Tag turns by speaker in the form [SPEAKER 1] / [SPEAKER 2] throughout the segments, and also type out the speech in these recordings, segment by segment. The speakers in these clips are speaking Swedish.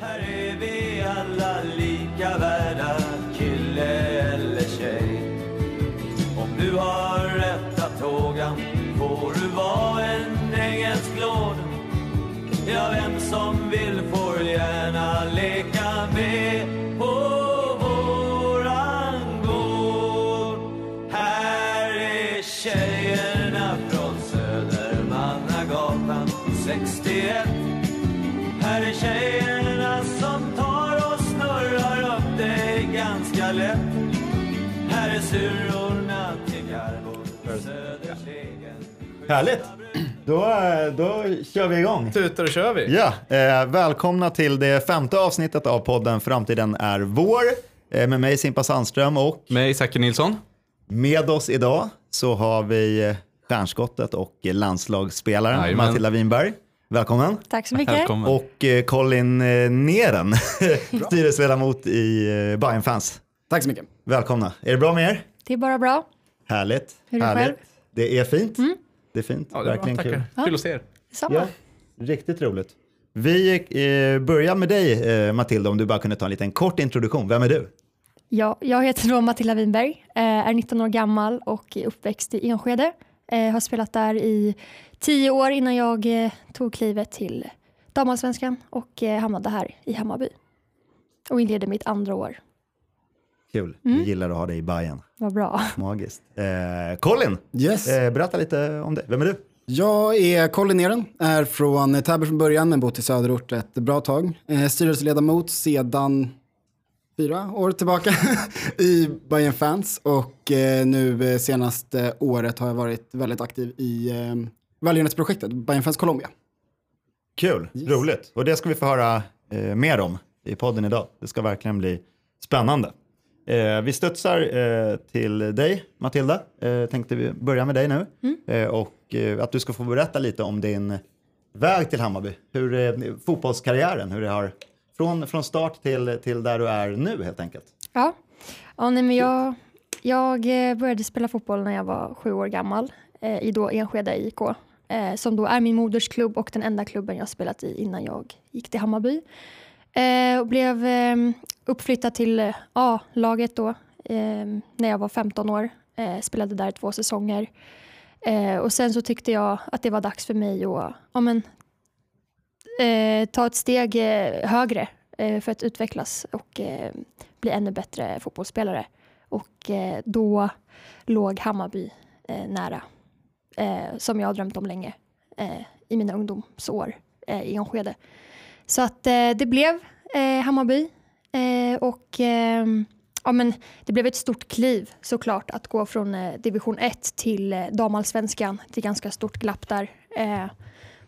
[SPEAKER 1] Här är vi alla lika värda, kille eller tjej. Om du har rättat tågan får du vara en engelsk lord. Ja, vem som vill
[SPEAKER 2] Härligt! Då, då kör vi igång.
[SPEAKER 3] Tutar och kör vi.
[SPEAKER 2] Ja, eh, välkomna till det femte avsnittet av podden Framtiden är vår. Eh, med mig Simpa Sandström och
[SPEAKER 3] Med Zacke Nilsson.
[SPEAKER 2] med oss idag så har vi eh, stjärnskottet och landslagsspelaren
[SPEAKER 3] Jajamän.
[SPEAKER 2] Matilda Winberg. Välkommen.
[SPEAKER 4] Tack så mycket.
[SPEAKER 3] Välkommen.
[SPEAKER 2] Och eh, Colin eh, Neren, styrelseledamot i eh, Bayern Fans.
[SPEAKER 5] Tack så mycket.
[SPEAKER 2] Välkomna. Är det bra med er?
[SPEAKER 4] Det är bara bra.
[SPEAKER 2] Härligt.
[SPEAKER 4] Hur är det
[SPEAKER 2] Härligt.
[SPEAKER 4] själv?
[SPEAKER 2] Det är fint. Det är fint.
[SPEAKER 3] ja, det
[SPEAKER 2] Verkligen kul.
[SPEAKER 3] tackar. Kul att se er.
[SPEAKER 4] Samma.
[SPEAKER 2] Ja, riktigt roligt. Vi eh, börjar med dig eh, Matilda, om du bara kunde ta en liten kort introduktion. Vem är du?
[SPEAKER 4] Ja, jag heter då Matilda Winberg, eh, är 19 år gammal och är uppväxt i Enskede. Eh, har spelat där i tio år innan jag eh, tog klivet till damallsvenskan och eh, hamnade här i Hammarby. Och inledde mitt andra år.
[SPEAKER 2] Kul,
[SPEAKER 4] Mm.
[SPEAKER 2] vi gillar att ha dig i Bayern.
[SPEAKER 4] Vad bra.
[SPEAKER 2] Magiskt. Eh, Colin,
[SPEAKER 5] Yes.
[SPEAKER 2] eh, berätta lite om dig. Vem är du?
[SPEAKER 5] Jag är Colin Neren, är från Täby från början men bott i söderort ett bra tag. Eh, styrelseledamot sedan fyra år tillbaka i Bayern Fans och eh, nu eh, senaste året har jag varit väldigt aktiv i eh, välgörenhetsprojektet Bayern Fans Colombia.
[SPEAKER 2] Kul, roligt. Och det ska vi få höra eh, mer om i podden idag. Det ska verkligen bli spännande. Eh, vi studsar eh, till dig, Matilda. Eh, tänkte vi börja med dig nu. Eh, och eh, att du ska få berätta lite om din väg till Hammarby. Hur eh, fotbollskarriären, hur det har från, från start till, till där du är nu helt enkelt.
[SPEAKER 4] Ja, ja nej, men jag, jag började spela fotboll när jag var sju år gammal i då Enskede IK. Som då är min modersklubb och den enda klubben jag spelat i innan jag gick till Hammarby. Eh, och blev eh, uppflyttad till eh, A-laget då eh, när jag var 15 år. Eh, spelade där två säsonger. Eh, och sen så tyckte jag att det var dags för mig att ja, men, eh, ta ett steg eh, högre eh, för att utvecklas och eh, bli ännu bättre fotbollsspelare. Och eh, då låg Hammarby eh, nära, eh, som jag har drömt om länge eh, i mina ungdomsår eh, i Enskede. Så att eh, det blev eh, Hammarby eh, och eh, ja, men det blev ett stort kliv såklart att gå från eh, division 1 till eh, damallsvenskan. Det är ganska stort glapp där. Eh,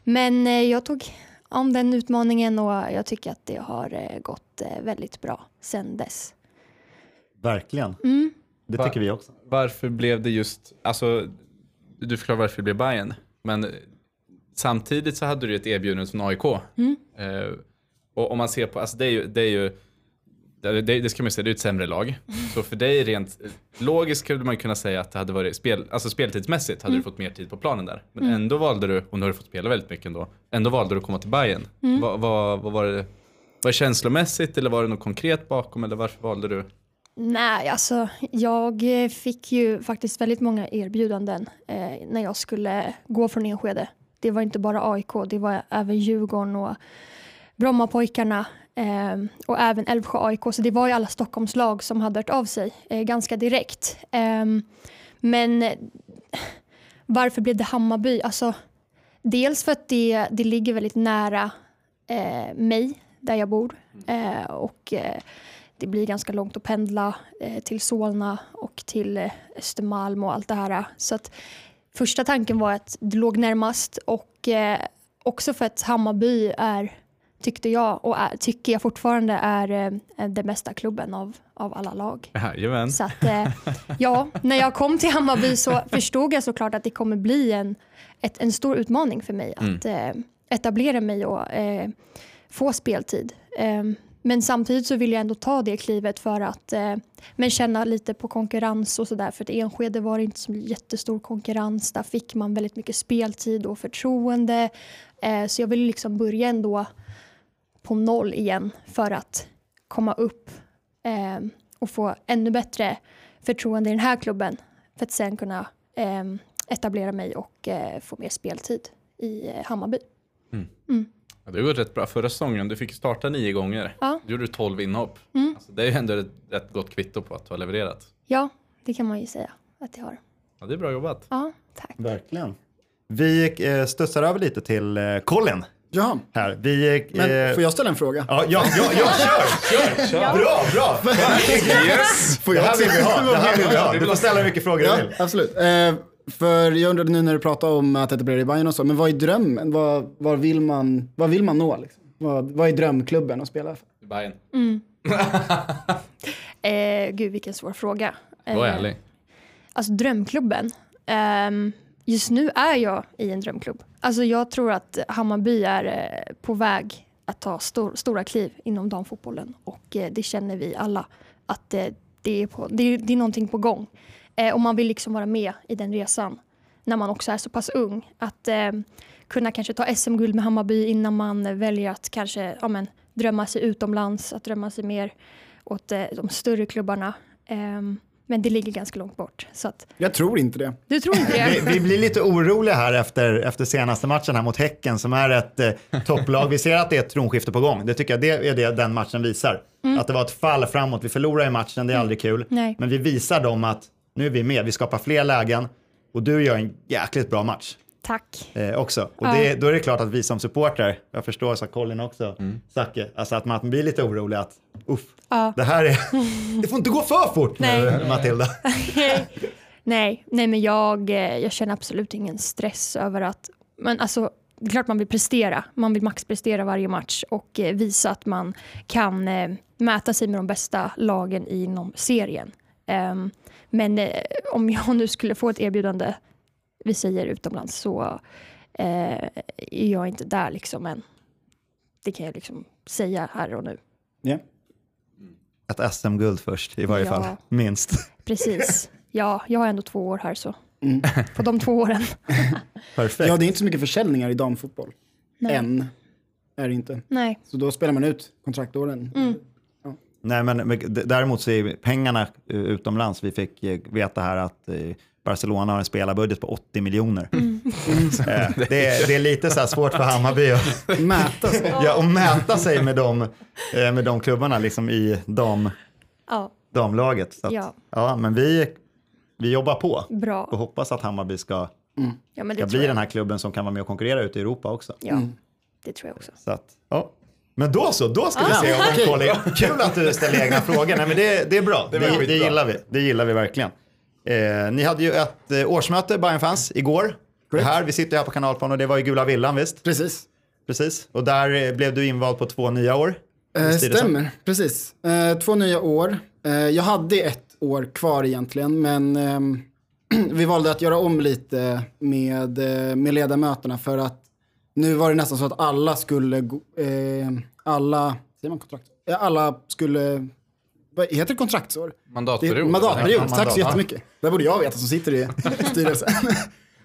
[SPEAKER 4] men eh, jag tog om den utmaningen och jag tycker att det har eh, gått eh, väldigt bra sen dess.
[SPEAKER 2] Verkligen.
[SPEAKER 4] Mm.
[SPEAKER 2] Det tycker vi också.
[SPEAKER 3] Varför blev det just, alltså du förklarar varför det blev Bayern, men samtidigt så hade du ett erbjudande från AIK.
[SPEAKER 4] Mm.
[SPEAKER 3] Eh, och om man ser på, alltså det är ju, det är ju det, det, ska man ju säga, det är ett sämre lag. Så för dig rent logiskt skulle man kunna säga att det hade varit spel, alltså speltidsmässigt hade du fått mer tid på planen där. Men ändå valde du, och nu har du fått spela väldigt mycket ändå, ändå valde du att komma till Bayern. Vad, vad, vad var det, var det känslomässigt eller var det något konkret bakom eller varför valde du?
[SPEAKER 4] Nej, alltså jag fick ju faktiskt väldigt många erbjudanden eh, när jag skulle gå från Enskede. Det var inte bara AIK, det var även Djurgården och Brommapojkarna eh, och även Älvsjö AIK. Så det var ju alla Stockholmslag som hade hört av sig eh, ganska direkt. Eh, men varför blev det Hammarby? Alltså, dels för att det, det ligger väldigt nära eh, mig, där jag bor. Eh, och eh, det blir ganska långt att pendla till Solna och till Östermalm och allt det här. Så att första tanken var att det låg närmast och också för att Hammarby är, tyckte jag och är, tycker jag fortfarande är eh, den bästa klubben av, av alla lag.
[SPEAKER 3] Jajamän.
[SPEAKER 4] Så att, eh, ja, när jag kom till Hammarby så förstod jag såklart att det kommer bli en, ett, en stor utmaning för mig att eh, etablera mig och eh, få speltid. Eh, men samtidigt så vill jag ändå ta det klivet för att eh, men känna lite på konkurrens och sådär. För att Enskede var det inte så jättestor konkurrens. Där fick man väldigt mycket speltid och förtroende. Eh, så jag vill liksom börja ändå på noll igen för att komma upp eh, och få ännu bättre förtroende i den här klubben för att sen kunna eh, etablera mig och eh, få mer speltid i eh, Hammarby.
[SPEAKER 3] Ja, det har gått rätt bra förra säsongen. Du fick starta nio gånger.
[SPEAKER 4] Ja.
[SPEAKER 3] Du gjorde 12 inhopp.
[SPEAKER 4] Mm.
[SPEAKER 3] Alltså, det är ju ändå ett rätt gott kvitto på att du har levererat.
[SPEAKER 4] Ja, det kan man ju säga att jag har.
[SPEAKER 3] Ja, det är bra jobbat.
[SPEAKER 4] Ja, tack.
[SPEAKER 2] Verkligen. Vi eh, studsar över lite till eh, Colin
[SPEAKER 5] Jaha,
[SPEAKER 2] här. Vi, eh,
[SPEAKER 5] men får jag ställa en fråga?
[SPEAKER 2] Ja, ja, ja, ja kör, kör. Bra, bra.
[SPEAKER 3] Yes!
[SPEAKER 2] Det här vill vi ha. Det här vill vi ha. Du får ställa hur mycket frågor du
[SPEAKER 5] Ja,
[SPEAKER 2] vill.
[SPEAKER 5] absolut. Eh, för jag undrade nu när du pratade om att etablera i Bayern och så, men vad är drömmen? Vad, vad, vill, man, vad vill man nå? Liksom? Vad, vad är drömklubben att spela för?
[SPEAKER 3] Bayern.
[SPEAKER 4] Eh, gud, vilken svår fråga.
[SPEAKER 3] Var
[SPEAKER 4] Eh,
[SPEAKER 3] ärlig.
[SPEAKER 4] Alltså drömklubben. Ehm, just nu är jag i en drömklubb. Alltså jag tror att Hammarby är eh, på väg att ta stor, stora kliv inom damfotbollen och eh, det känner vi alla att eh, det, är på, det, är, det är någonting på gång. Och man vill liksom vara med i den resan när man också är så pass ung. Att kunna kanske ta SM-guld med Hammarby innan man väljer att kanske ja, men, drömma sig utomlands, att drömma sig mer åt de större klubbarna. Ehm, men det ligger ganska långt bort. Så att,
[SPEAKER 5] Jag tror inte det.
[SPEAKER 4] du tror inte
[SPEAKER 2] Vi,
[SPEAKER 4] det?
[SPEAKER 2] vi blir lite oroliga här efter, efter senaste matchen här mot Häcken som är ett eh, topplag. Vi ser att det är ett tronskifte på gång. Det tycker jag det är det den matchen visar. Att det var ett fall framåt. Vi förlorar i matchen, det är aldrig kul.
[SPEAKER 4] Nej.
[SPEAKER 2] Men vi visar dem att nu är vi med, vi skapar fler lägen och du gör en jäkligt bra match.
[SPEAKER 4] Tack.
[SPEAKER 2] eh, också. Och
[SPEAKER 4] Ja.
[SPEAKER 2] det, då är det klart att vi som supportrar, jag förstår så Colin också, Zacke, alltså att man blir lite orolig att uff,
[SPEAKER 4] Ja.
[SPEAKER 2] det här är, det får inte gå för fort nu
[SPEAKER 4] Nej.
[SPEAKER 2] Matilda.
[SPEAKER 4] nej, nej, men jag, eh, jag känner absolut ingen stress över att... Men alltså, det är klart man vill prestera. Man vill maxprestera varje match och eh, visa att man kan eh, mäta sig med de bästa lagen inom serien. Ehm, men om jag nu skulle få ett erbjudande, vi säger utomlands, så eh, är jag inte där liksom än. Det kan jag liksom säga här och nu.
[SPEAKER 5] Ja.
[SPEAKER 2] Ett SM-guld först i varje
[SPEAKER 4] Ja.
[SPEAKER 2] fall, minst.
[SPEAKER 4] Precis. Ja, jag har ändå två år här så. På de två åren.
[SPEAKER 2] Perfekt.
[SPEAKER 5] ja, det är inte så mycket försäljningar i damfotboll.
[SPEAKER 4] Nej.
[SPEAKER 5] Än är det inte.
[SPEAKER 4] Nej.
[SPEAKER 5] Så då spelar man ut kontraktåren.
[SPEAKER 2] Nej, men, men d- däremot så är pengarna eh, utomlands, vi fick eh, veta här att eh, Barcelona har en spelarbudget på 80 miljoner. Eh, det, är, det är lite så här svårt för Hammarby att,
[SPEAKER 5] Mäta sig.
[SPEAKER 2] ja, att mäta sig med de, eh, med de klubbarna liksom i dam,
[SPEAKER 4] Ja,
[SPEAKER 2] damlaget. Så att, ja.
[SPEAKER 4] Ja.
[SPEAKER 2] men vi, vi jobbar på och
[SPEAKER 4] bra.
[SPEAKER 2] hoppas att Hammarby ska,
[SPEAKER 4] Ja, men det
[SPEAKER 2] ska bli
[SPEAKER 4] jag.
[SPEAKER 2] den här klubben som kan vara med och konkurrera ute i Europa också.
[SPEAKER 4] Ja, det tror jag också.
[SPEAKER 2] Så att, ja. Men då så, då ska vi
[SPEAKER 5] Ah,
[SPEAKER 2] se om. Colin... Kul att du ställer egna frågor. Nej, men det, det är bra. Det, det,
[SPEAKER 3] skitbra.
[SPEAKER 2] gillar vi. Det gillar vi verkligen. Eh, ni hade ju ett eh, årsmöte, Bayern fans, igår.
[SPEAKER 5] Correct.
[SPEAKER 2] Här, vi sitter här på Kanalplan och det var i Gula Villan, visst?
[SPEAKER 5] Precis.
[SPEAKER 2] Precis. Och där eh, blev du invald på två nya år.
[SPEAKER 5] Eh, stämmer, precis. Eh, två nya år. Eh, jag hade ett år kvar egentligen, men ehm, vi valde att göra om lite med, med ledamöterna för att nu var det nästan så att alla skulle, alla, säger man kontrakt? Alla skulle, vad heter det kontraktsår? Det
[SPEAKER 3] Mandatperiod.
[SPEAKER 5] mandatperiod,
[SPEAKER 2] Ja,
[SPEAKER 5] tack
[SPEAKER 2] mandat.
[SPEAKER 5] så jättemycket. Det borde jag veta som sitter i styrelsen.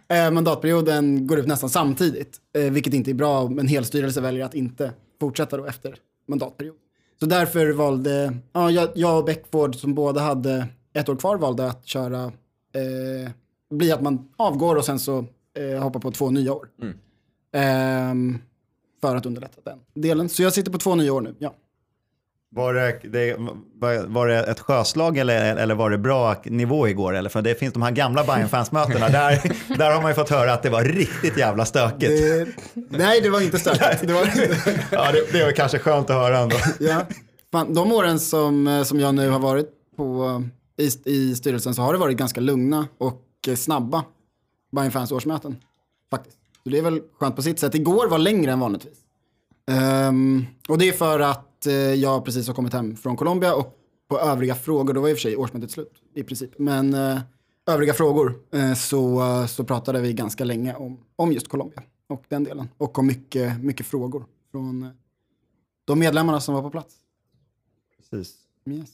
[SPEAKER 5] Eh, mandatperioden går ut nästan samtidigt, eh, vilket inte är bra. En hel styrelse väljer att inte fortsätta då efter mandatperiod. Så därför valde, ja, jag, och Beckford som båda hade ett år kvar valde att köra, eh, bli att man avgår och sen så eh, hoppar på två nya år. Ehm, för att underlätta den delen. Så jag sitter på två nya år nu, ja.
[SPEAKER 2] Var det, det, var, det ett sjöslag eller, eller var det bra nivå igår? Eller? För det finns de här gamla bayern fansmötena där, där har man ju fått höra att det var riktigt jävla stökigt.
[SPEAKER 5] Det, nej, det var inte stökigt. Det var,
[SPEAKER 2] Ja, det, det var kanske skönt att höra ändå.
[SPEAKER 5] Ja. Fan, de åren som, som jag nu har varit på, i, i styrelsen så har det varit ganska lugna och snabba Bayern Fans årsmöten. Faktiskt. Så det är väl skönt på sitt sätt. Igår var längre än vanligtvis. Ehm, och det är för att eh, jag precis har kommit hem från Colombia och på övriga frågor, då var i och för sig årsmötet slut i princip. Men eh, övriga frågor eh, så, så pratade vi ganska länge om, om just Colombia och den delen. Och om mycket, mycket frågor från de medlemmarna som var på plats.
[SPEAKER 2] Precis.
[SPEAKER 5] Yes.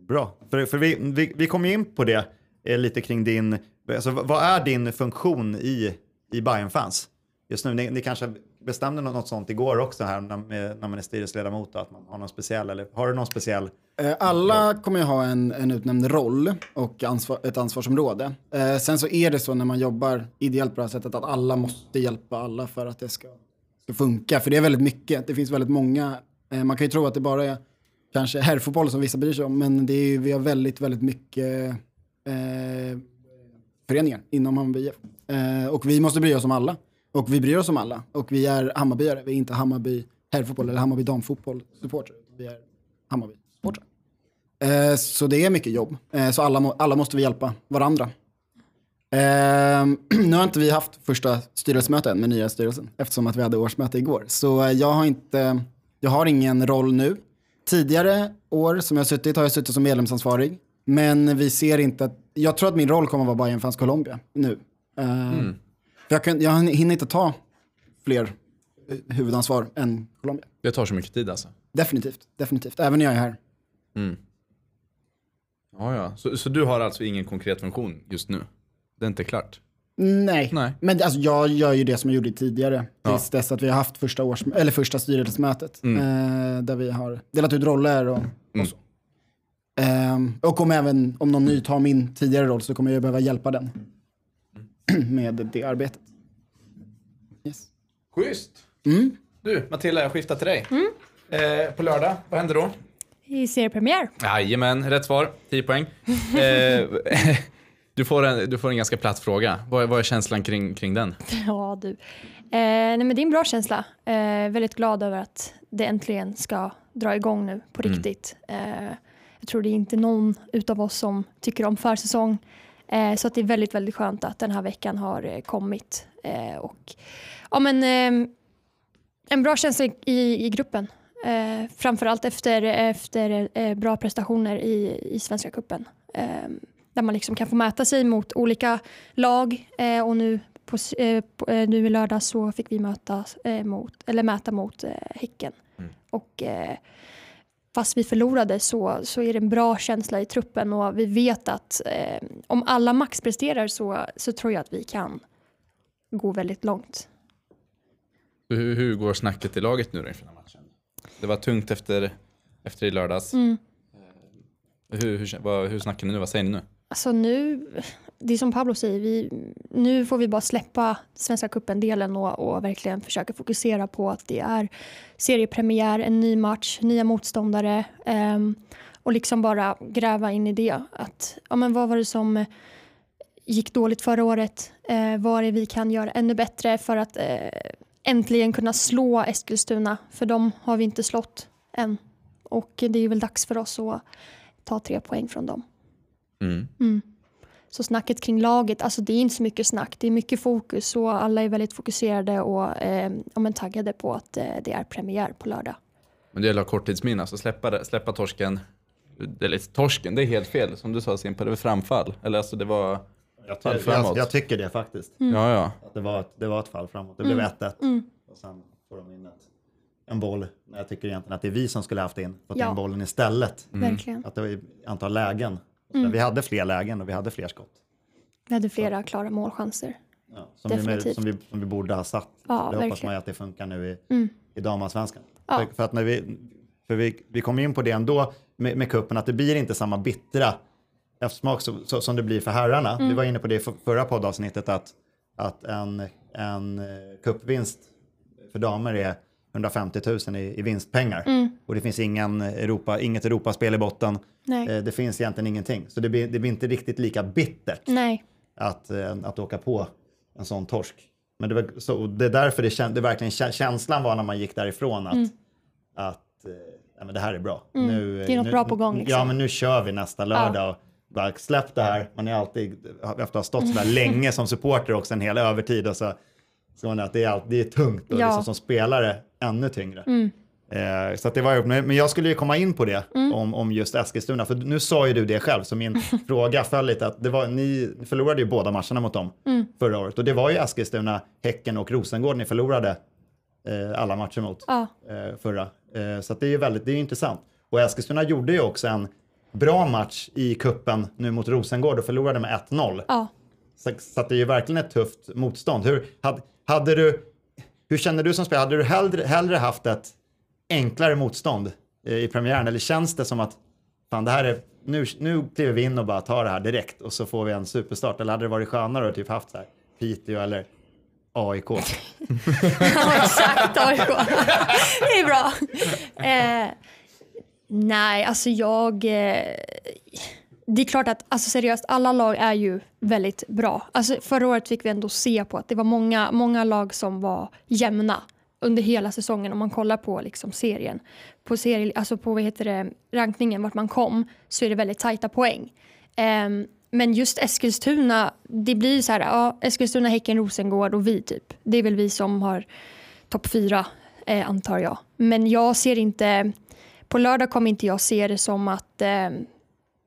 [SPEAKER 2] Bra, för, för vi, vi, vi kom ju in på det lite kring din, alltså, vad vad är din funktion i, i Bayern fans Just nu, ni, ni kanske bestämde något sånt igår också här när, när man är styrelseledamot, att man har någon speciell, eller har du någon speciell?
[SPEAKER 5] Eh, Alla kommer ju ha en, en utnämnd roll och ansvar, ett ansvarsområde. Eh, sen så är det så när man jobbar ideellt på det här sättet att alla måste hjälpa alla för att det ska, ska funka. För det är väldigt mycket. Det finns väldigt många. Eh, man kan ju tro att det bara är kanske herrfotboll som vissa bryr sig om, men det är, vi har väldigt, väldigt mycket eh, föreningar inom Hammarby IF. Eh, och vi måste bry oss om alla. Och vi bryr oss om alla. Och vi är Hammarbyare. Vi är inte Hammarby herrfotboll eller Hammarby damfotboll supportrar. Vi är Hammarby supportrar. Eh, så det är mycket jobb. Eh, så alla, alla måste vi hjälpa varandra. Eh, nu har inte vi haft första styrelsemöte än med nya styrelsen eftersom att vi hade årsmöte igår. Så eh, jag har inte, jag har ingen roll nu. Tidigare år som jag har suttit har jag suttit som medlemsansvarig. Men vi ser inte att, jag tror att min roll kommer att vara Bayern Fans Colombia nu. Eh, mm jag, kan, jag hinner inte ta fler eh, huvudansvar än Colombia.
[SPEAKER 3] Det tar så mycket tid alltså.
[SPEAKER 5] Definitivt, definitivt. Även när jag är här.
[SPEAKER 3] Ja, ja. Så, så du har alltså ingen konkret funktion just nu? Det är inte klart?
[SPEAKER 5] Nej.
[SPEAKER 3] Nej.
[SPEAKER 5] men alltså, jag gör ju det som jag gjorde tidigare. Tills
[SPEAKER 3] Ja.
[SPEAKER 5] dess att vi har haft första, års, eller första styrelsemötet. Eh, där vi har delat ut roller och, och så. Ehm, och om även om någon ny tar min tidigare roll så kommer jag behöva hjälpa den. med det arbetet. Yes.
[SPEAKER 3] Schysst.
[SPEAKER 5] Mm.
[SPEAKER 3] Du, Matilda, jag skiftar till dig. Eh, på lördag, vad händer då?
[SPEAKER 4] I seriepremiär.
[SPEAKER 3] Jajamän, rätt svar. 10 poäng. Eh, du, får en, du får en ganska platt fråga. Vad är, vad är känslan kring, kring den?
[SPEAKER 4] Ja, du. Eh, nej, men det är en bra känsla. Eh, väldigt glad över att det äntligen ska dra igång nu på riktigt. Eh, jag tror det är inte någon utav oss som tycker om försäsong. Eh, så att det är väldigt, väldigt skönt att den här veckan har eh, kommit. Eh, och, ja, men, eh, en bra känsla i, i, gruppen. Eh, framförallt efter, efter eh, bra prestationer i, i Svenska cupen. Eh, där man liksom kan få mäta sig mot olika lag. Och nu, på, nu i lördag så fick vi möta, mot, eller mäta mot eh, Häcken. Och, eh, fast vi förlorade så, så är det en bra känsla i truppen och vi vet att eh, om alla maxpresterar så, så tror jag att vi kan gå väldigt långt.
[SPEAKER 3] Hur, hur går snacket i laget nu då inför matchen? Det var tungt efter, efter i lördags.
[SPEAKER 4] Mm.
[SPEAKER 3] Eh, Hur, hur, vad, hur snackar ni nu? Vad säger ni nu?
[SPEAKER 4] Alltså nu, det är som Pablo säger, vi, nu får vi bara släppa Svenska cupen-delen och, och verkligen försöka fokusera på att det är seriepremiär, en ny match, nya motståndare ehm, och liksom bara gräva in i det. Att, ja, men vad var det som gick dåligt förra året? Eh, vad är det vi kan göra ännu bättre för att eh, äntligen kunna slå Eskilstuna? För de har vi inte slått än. Och det är väl dags för oss att ta tre poäng från dem.
[SPEAKER 3] Mm.
[SPEAKER 4] Så snacket kring laget, alltså det är inte så mycket snack, det är mycket fokus och alla är väldigt fokuserade och eh, taggade på att eh, det är premiär på lördag.
[SPEAKER 3] Men det gäller att ha korttidsminne, alltså släppa, det- släppa torsken. Eller torsken, det är helt fel. Som du sa Simpa, det var framfall. Eller alltså det var fall
[SPEAKER 2] Jag,
[SPEAKER 3] framåt.
[SPEAKER 2] jag, jag tycker det faktiskt.
[SPEAKER 3] Ja, ja.
[SPEAKER 2] Att det, var ett, det var ett fall framåt. Det blev 1-1. Och sen får de in ett, en boll. Jag tycker egentligen att det är vi som skulle haft in, fått
[SPEAKER 4] Ja.
[SPEAKER 2] in bollen istället.
[SPEAKER 4] Verkligen.
[SPEAKER 2] Att det var i antal lägen. Så Vi hade fler lägen och vi hade fler skott.
[SPEAKER 4] Vi hade flera klara målchanser.
[SPEAKER 2] Ja, som, vi,
[SPEAKER 4] Definitivt.
[SPEAKER 2] som, vi, som vi borde ha satt.
[SPEAKER 4] Ja,
[SPEAKER 2] det hoppas
[SPEAKER 4] verkligen.
[SPEAKER 2] man ju att det funkar nu i,
[SPEAKER 4] Mm.
[SPEAKER 2] i damallsvenskan.
[SPEAKER 4] Ja.
[SPEAKER 2] För, för att när vi, för vi, vi kommer in på det ändå med, med kuppen att det blir inte samma bittra eftersmak så, så, som det blir för herrarna.
[SPEAKER 4] Mm.
[SPEAKER 2] Vi var inne på det i för- förra poddavsnittet att, att en, en eh, cupvinst för damer är 150 000 i, i vinstpengar.
[SPEAKER 4] Mm.
[SPEAKER 2] Och det finns ingen Europa, inget Europaspel i botten. Eh, Det finns egentligen ingenting. Så det blir, det blir inte riktigt lika bittert
[SPEAKER 4] Nej.
[SPEAKER 2] att, eh, att åka på en sån torsk. Men det, var, så, det är därför det, kän, det verkligen kä- känslan var när man gick därifrån att, att eh, ja, men det här är bra. Nu,
[SPEAKER 4] Mm. Det är något
[SPEAKER 2] nu,
[SPEAKER 4] bra på gång, liksom.
[SPEAKER 2] Ja, men nu kör vi nästa lördag. Och bara släpp det här. Man är alltid, efter att ha stått så där länge som supporter också en hel övertid och så, så man att det är, allt, det är tungt och
[SPEAKER 4] Ja.
[SPEAKER 2] liksom som spelare ännu tyngre. Eh, så det var, men men jag skulle ju komma in på det om, om just Eskilstuna, för nu sa ju du det själv, så min fråga föll lite att det var, ni förlorade ju båda matcherna mot dem förra året och det var ju Eskilstuna, Häcken och Rosengård ni förlorade eh, alla matcher mot
[SPEAKER 4] Ja.
[SPEAKER 2] eh, förra. Eh, så det är ju väldigt, det är ju intressant. Och Eskilstuna gjorde ju också en bra match i kuppen nu mot Rosengård och förlorade med 1-0.
[SPEAKER 4] Ja.
[SPEAKER 2] Så, så det är ju verkligen ett tufft motstånd. Hur, hade, hade du, hur känner du som spelare? Hade du hellre, hellre haft ett enklare motstånd eh, i premiären eller känns det som att fan, det här är, nu, nu kliver vi in och bara tar det här direkt och så får vi en superstart? Eller hade det varit skönare att typ haft så här, Piteå eller AIK?
[SPEAKER 4] Ja, exakt. AIK. Det är bra. Eh, nej, alltså jag... Eh, det är klart att alltså seriöst, alla lag är ju väldigt bra. Alltså förra året fick vi ändå se på att det var många, många lag som var jämna under hela säsongen om man kollar på liksom serien. På, serie, alltså på vad heter det, rankningen, vart man kom, så är det väldigt tajta poäng. Um, men just Eskilstuna, det blir så här, ja, Eskilstuna, Häcken, Rosengård och vi typ. Det är väl vi som har topp fyra, eh, antar jag. Men jag ser inte, på lördag kommer inte jag se det som att eh,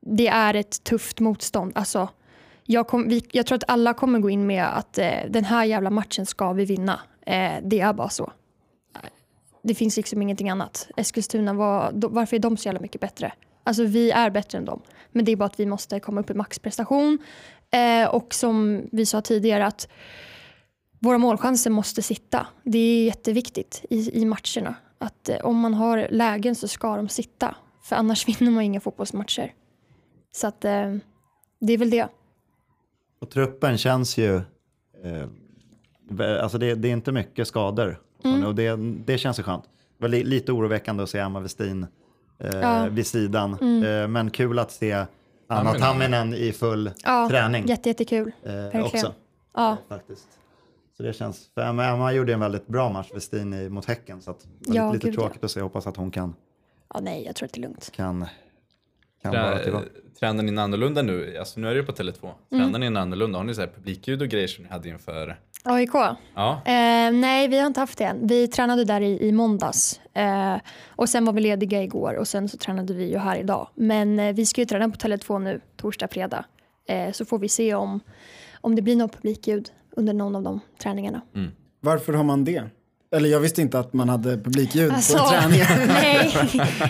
[SPEAKER 4] det är ett tufft motstånd. Alltså, jag, kom, vi, jag tror att alla kommer gå in med att eh, den här jävla matchen ska vi vinna. Eh, det är bara så. Det finns liksom ingenting annat. Eskilstuna, var, då, varför är de så jävla mycket bättre? Alltså vi är bättre än dem. Men det är bara att vi måste komma upp i maxprestation. Eh, och som vi sa tidigare att våra målchanser måste sitta. Det är jätteviktigt i, i matcherna. Att eh, om man har lägen så ska de sitta. För annars vinner man inga fotbollsmatcher. Så att eh, det är väl det.
[SPEAKER 2] Och truppen känns ju, eh, alltså det, det är inte mycket skador. Och det, det känns ju skönt. Det var li, lite oroväckande att se Emma Westin eh,
[SPEAKER 4] Ja.
[SPEAKER 2] vid sidan. Eh, men kul att se Anna
[SPEAKER 3] Tamminen.
[SPEAKER 2] I full
[SPEAKER 4] Ja,
[SPEAKER 2] träning
[SPEAKER 4] Jätte, jättekul.
[SPEAKER 2] eh, också.
[SPEAKER 4] Ja,
[SPEAKER 2] Faktiskt. Så det känns, för Emma, Emma gjorde en väldigt bra match, Westin, i- mot Häcken. Så att det var
[SPEAKER 4] Ja,
[SPEAKER 2] lite, lite
[SPEAKER 4] gud, ja.
[SPEAKER 2] tråkigt att se. Jag hoppas att hon kan,
[SPEAKER 4] ja, nej, jag tror att det är lugnt.
[SPEAKER 2] kan, kan
[SPEAKER 3] Trä, tränar ni annorlunda nu? Alltså nu är det ju på Tele2. Tränar ni annorlunda? Har ni så här publikljud och grejer som ni hade inför?
[SPEAKER 4] AIK?
[SPEAKER 3] Ja.
[SPEAKER 4] Eh, nej, vi har inte haft det än. Vi tränade där i, i måndags. Eh, och sen var vi lediga igår och sen så tränade vi ju här idag. Men eh, vi ska ju träna på Tele2 nu, torsdag, fredag. Eh, så får vi se om, om det blir något publikljud under någon av de träningarna.
[SPEAKER 5] Varför har man det? Eller jag visste inte att man hade publikljud
[SPEAKER 4] Alltså,
[SPEAKER 5] på träningar.
[SPEAKER 4] nej,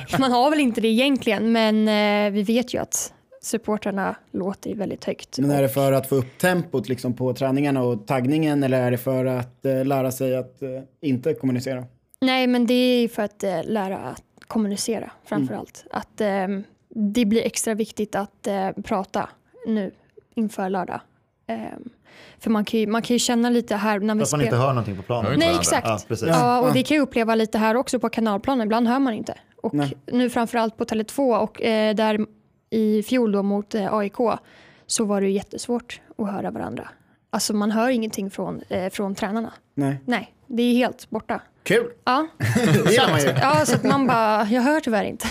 [SPEAKER 4] man har väl inte det egentligen. Men eh, vi vet ju att supportrarna låter väldigt högt.
[SPEAKER 5] Men är det för att få upp tempot liksom på träningarna och taggningen eller är det för att eh, lära sig att eh, inte kommunicera?
[SPEAKER 4] Nej, men det är för att lära att kommunicera framför allt. Att eh, det blir extra viktigt att prata nu inför lördag. Eh, för man kan, ju, man kan ju känna lite här när vi
[SPEAKER 2] Att man inte
[SPEAKER 4] spelar.
[SPEAKER 2] hör någonting på planen.
[SPEAKER 4] Nej,
[SPEAKER 3] varandra.
[SPEAKER 4] exakt.
[SPEAKER 2] Ja, precis.
[SPEAKER 4] Ja, och det kan jag uppleva lite här också på kanalplanen. Ibland hör man inte. Och
[SPEAKER 5] Nej.
[SPEAKER 4] nu framförallt på Tele2 och eh, där i fjol då mot eh, AIK så var det ju jättesvårt att höra varandra. Alltså man hör ingenting från, eh, från tränarna.
[SPEAKER 5] Nej.
[SPEAKER 4] Nej, det är helt borta.
[SPEAKER 5] Kul!
[SPEAKER 4] Ja,
[SPEAKER 5] Det gillar man ju.
[SPEAKER 4] Ja, så att man bara, jag hör tyvärr inte.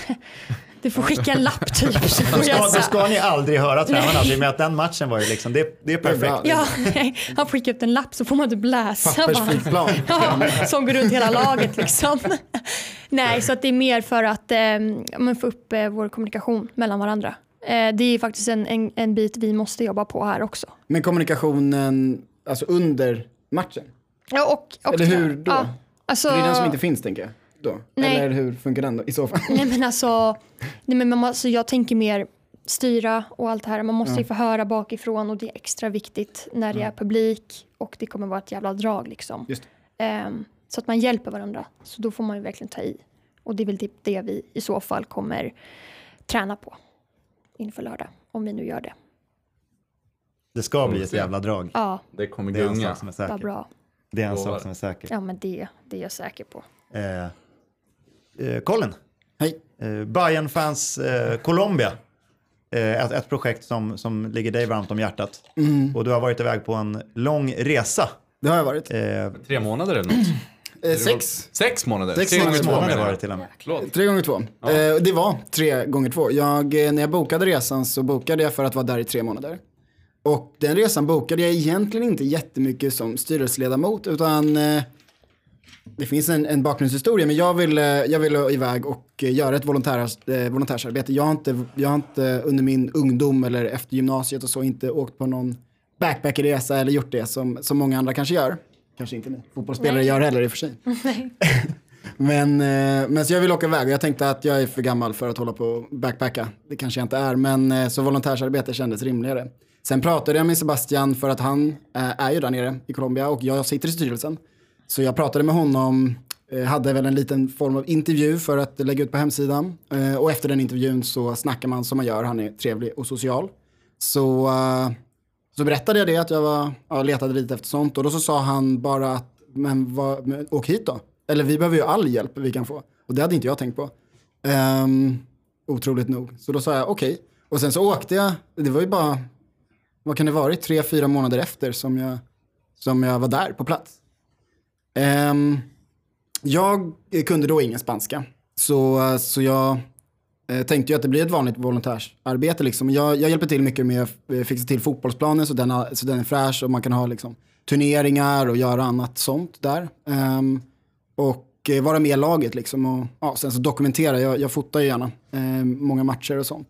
[SPEAKER 4] Du får skicka en lapp typ.
[SPEAKER 2] Då
[SPEAKER 4] får
[SPEAKER 2] ska, då ska ni aldrig höra tränarna, i och med att den matchen var ju liksom, det, det är perfekt.
[SPEAKER 4] Ja, nej, han skickar upp en lapp så får man typ läsa. bara.
[SPEAKER 5] Pappersfritt plan.
[SPEAKER 4] Ja, som går runt hela laget liksom. Nej, så att det är mer för att eh, men få upp eh, vår kommunikation mellan varandra. Eh, det är faktiskt en, en, en bit vi måste jobba på här också.
[SPEAKER 5] Men kommunikationen, alltså under matchen?
[SPEAKER 4] Ja, och, och
[SPEAKER 5] Eller hur då?
[SPEAKER 4] Ja, alltså,
[SPEAKER 5] det är den som inte finns tänker jag. Då.
[SPEAKER 4] Nej.
[SPEAKER 5] Eller hur funkar den då i så fall?
[SPEAKER 4] Nej men alltså, nej, men man, alltså jag tänker mer styra och allt det här. Man måste ju få höra bakifrån och det är extra viktigt när det är publik och det kommer vara ett jävla drag liksom.
[SPEAKER 5] Just
[SPEAKER 4] Ehm, så att man hjälper varandra. Så då får man ju verkligen ta i. Och det är väl typ det vi i så fall kommer träna på inför lördag. Om vi nu gör det.
[SPEAKER 2] Det ska bli ett jävla drag.
[SPEAKER 4] Ja,
[SPEAKER 3] Det kommer
[SPEAKER 2] Det är en
[SPEAKER 3] gunga.
[SPEAKER 2] sak som är säker.
[SPEAKER 4] bra.
[SPEAKER 2] Det är en sak som är säker.
[SPEAKER 4] Ja men det, det är jag säker på.
[SPEAKER 2] Eh, eh, Colin,
[SPEAKER 5] Hej.
[SPEAKER 2] eh, Bayern fans eh, Colombia. Eh, ett, ett projekt som, som ligger dig varmt om hjärtat.
[SPEAKER 5] Mm.
[SPEAKER 2] Och du har varit iväg på en lång resa.
[SPEAKER 5] Det har jag varit.
[SPEAKER 2] Eh,
[SPEAKER 3] Tre månader eller något?
[SPEAKER 5] Eh, sex.
[SPEAKER 3] Sex månader?
[SPEAKER 5] Sex
[SPEAKER 3] Tre gånger två
[SPEAKER 2] månader var det till och med.
[SPEAKER 5] Tre gånger två. Eh, det var tre gånger två. Jag, när jag bokade resan så bokade jag för att vara där i tre månader. Och den resan bokade jag egentligen inte jättemycket som styrelseledamot utan eh, det finns en, en bakgrundshistoria men jag ville, jag ville iväg och eh, göra ett volontärs, eh, volontärsarbete. Jag har, inte, jag har inte under min ungdom eller efter gymnasiet och så inte åkt på någon backpackerresa eller gjort det som, som många andra kanske gör. Kanske inte ni fotbollsspelare
[SPEAKER 4] Nej.
[SPEAKER 5] gör heller i och för sig. Men, eh, men så jag vill åka iväg och jag tänkte att jag är för gammal för att hålla på och backpacka. Det kanske jag inte är, men eh, så volontärsarbete kändes rimligare. Sen pratade jag med Sebastian för att han eh, är ju där nere i Colombia och jag sitter i styrelsen. Så jag pratade med honom, eh, hade väl en liten form av intervju för att lägga ut på hemsidan. Eh, och efter den intervjun så snackar man som man gör, han är trevlig och social. Så, eh, så berättade jag det, att jag var, ja, letade lite efter sånt. Och då så sa han bara att, men, vad, men åk hit då. Eller vi behöver ju all hjälp vi kan få. Och det hade inte jag tänkt på. Um, otroligt nog. Så då sa jag okej. Och sen så åkte jag, det var ju bara, vad kan det varit, tre, fyra månader efter som jag, som jag var där på plats. Um, jag kunde då ingen spanska. Så, så jag eh, tänkte ju att det blir ett vanligt volontärsarbete. Liksom. Jag, jag hjälper till mycket med att fixa till fotbollsplanen så den, har, så den är fräsch och man kan ha liksom, turneringar och göra annat sånt där. Um, och eh, vara med i laget liksom. Och, ja, sen så dokumentera, jag, jag fotar ju gärna eh, många matcher och sånt.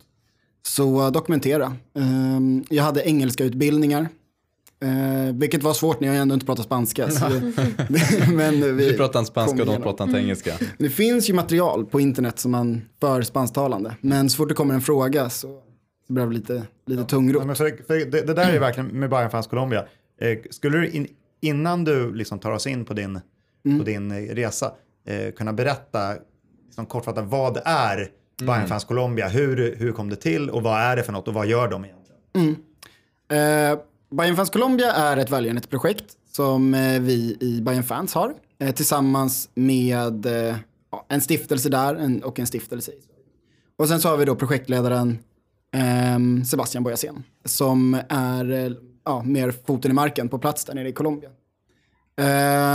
[SPEAKER 5] Så uh, dokumentera. Um, jag hade engelska utbildningar. Eh, vilket var svårt när jag ändå inte pratar spanska. Så det, men vi
[SPEAKER 3] Du pratar inte spanska och de pratar inte engelska.
[SPEAKER 5] Det finns ju material på internet som man för spansktalande. Men så fort det kommer en fråga så, blir det lite, lite tungrot.
[SPEAKER 2] Ja, men för, för det, det där är ju verkligen med Bayern Fans Colombia. Eh, skulle du in, innan du liksom tar oss in på din, på din eh, resa eh, kunna berätta liksom kortfattat vad är Bayern Fans Colombia? Hur, hur kom det till och vad är det för något och vad gör de egentligen?
[SPEAKER 5] Eh, Bayern Fans Colombia är ett välgörenhetsprojekt som eh, vi i Bayern Fans har. Eh, tillsammans med eh, en stiftelse där och en stiftelse i Sverige. Och sen så har vi då projektledaren ehm, Sebastian Bojasén som är ja, mer foten i marken på plats där nere i Colombia.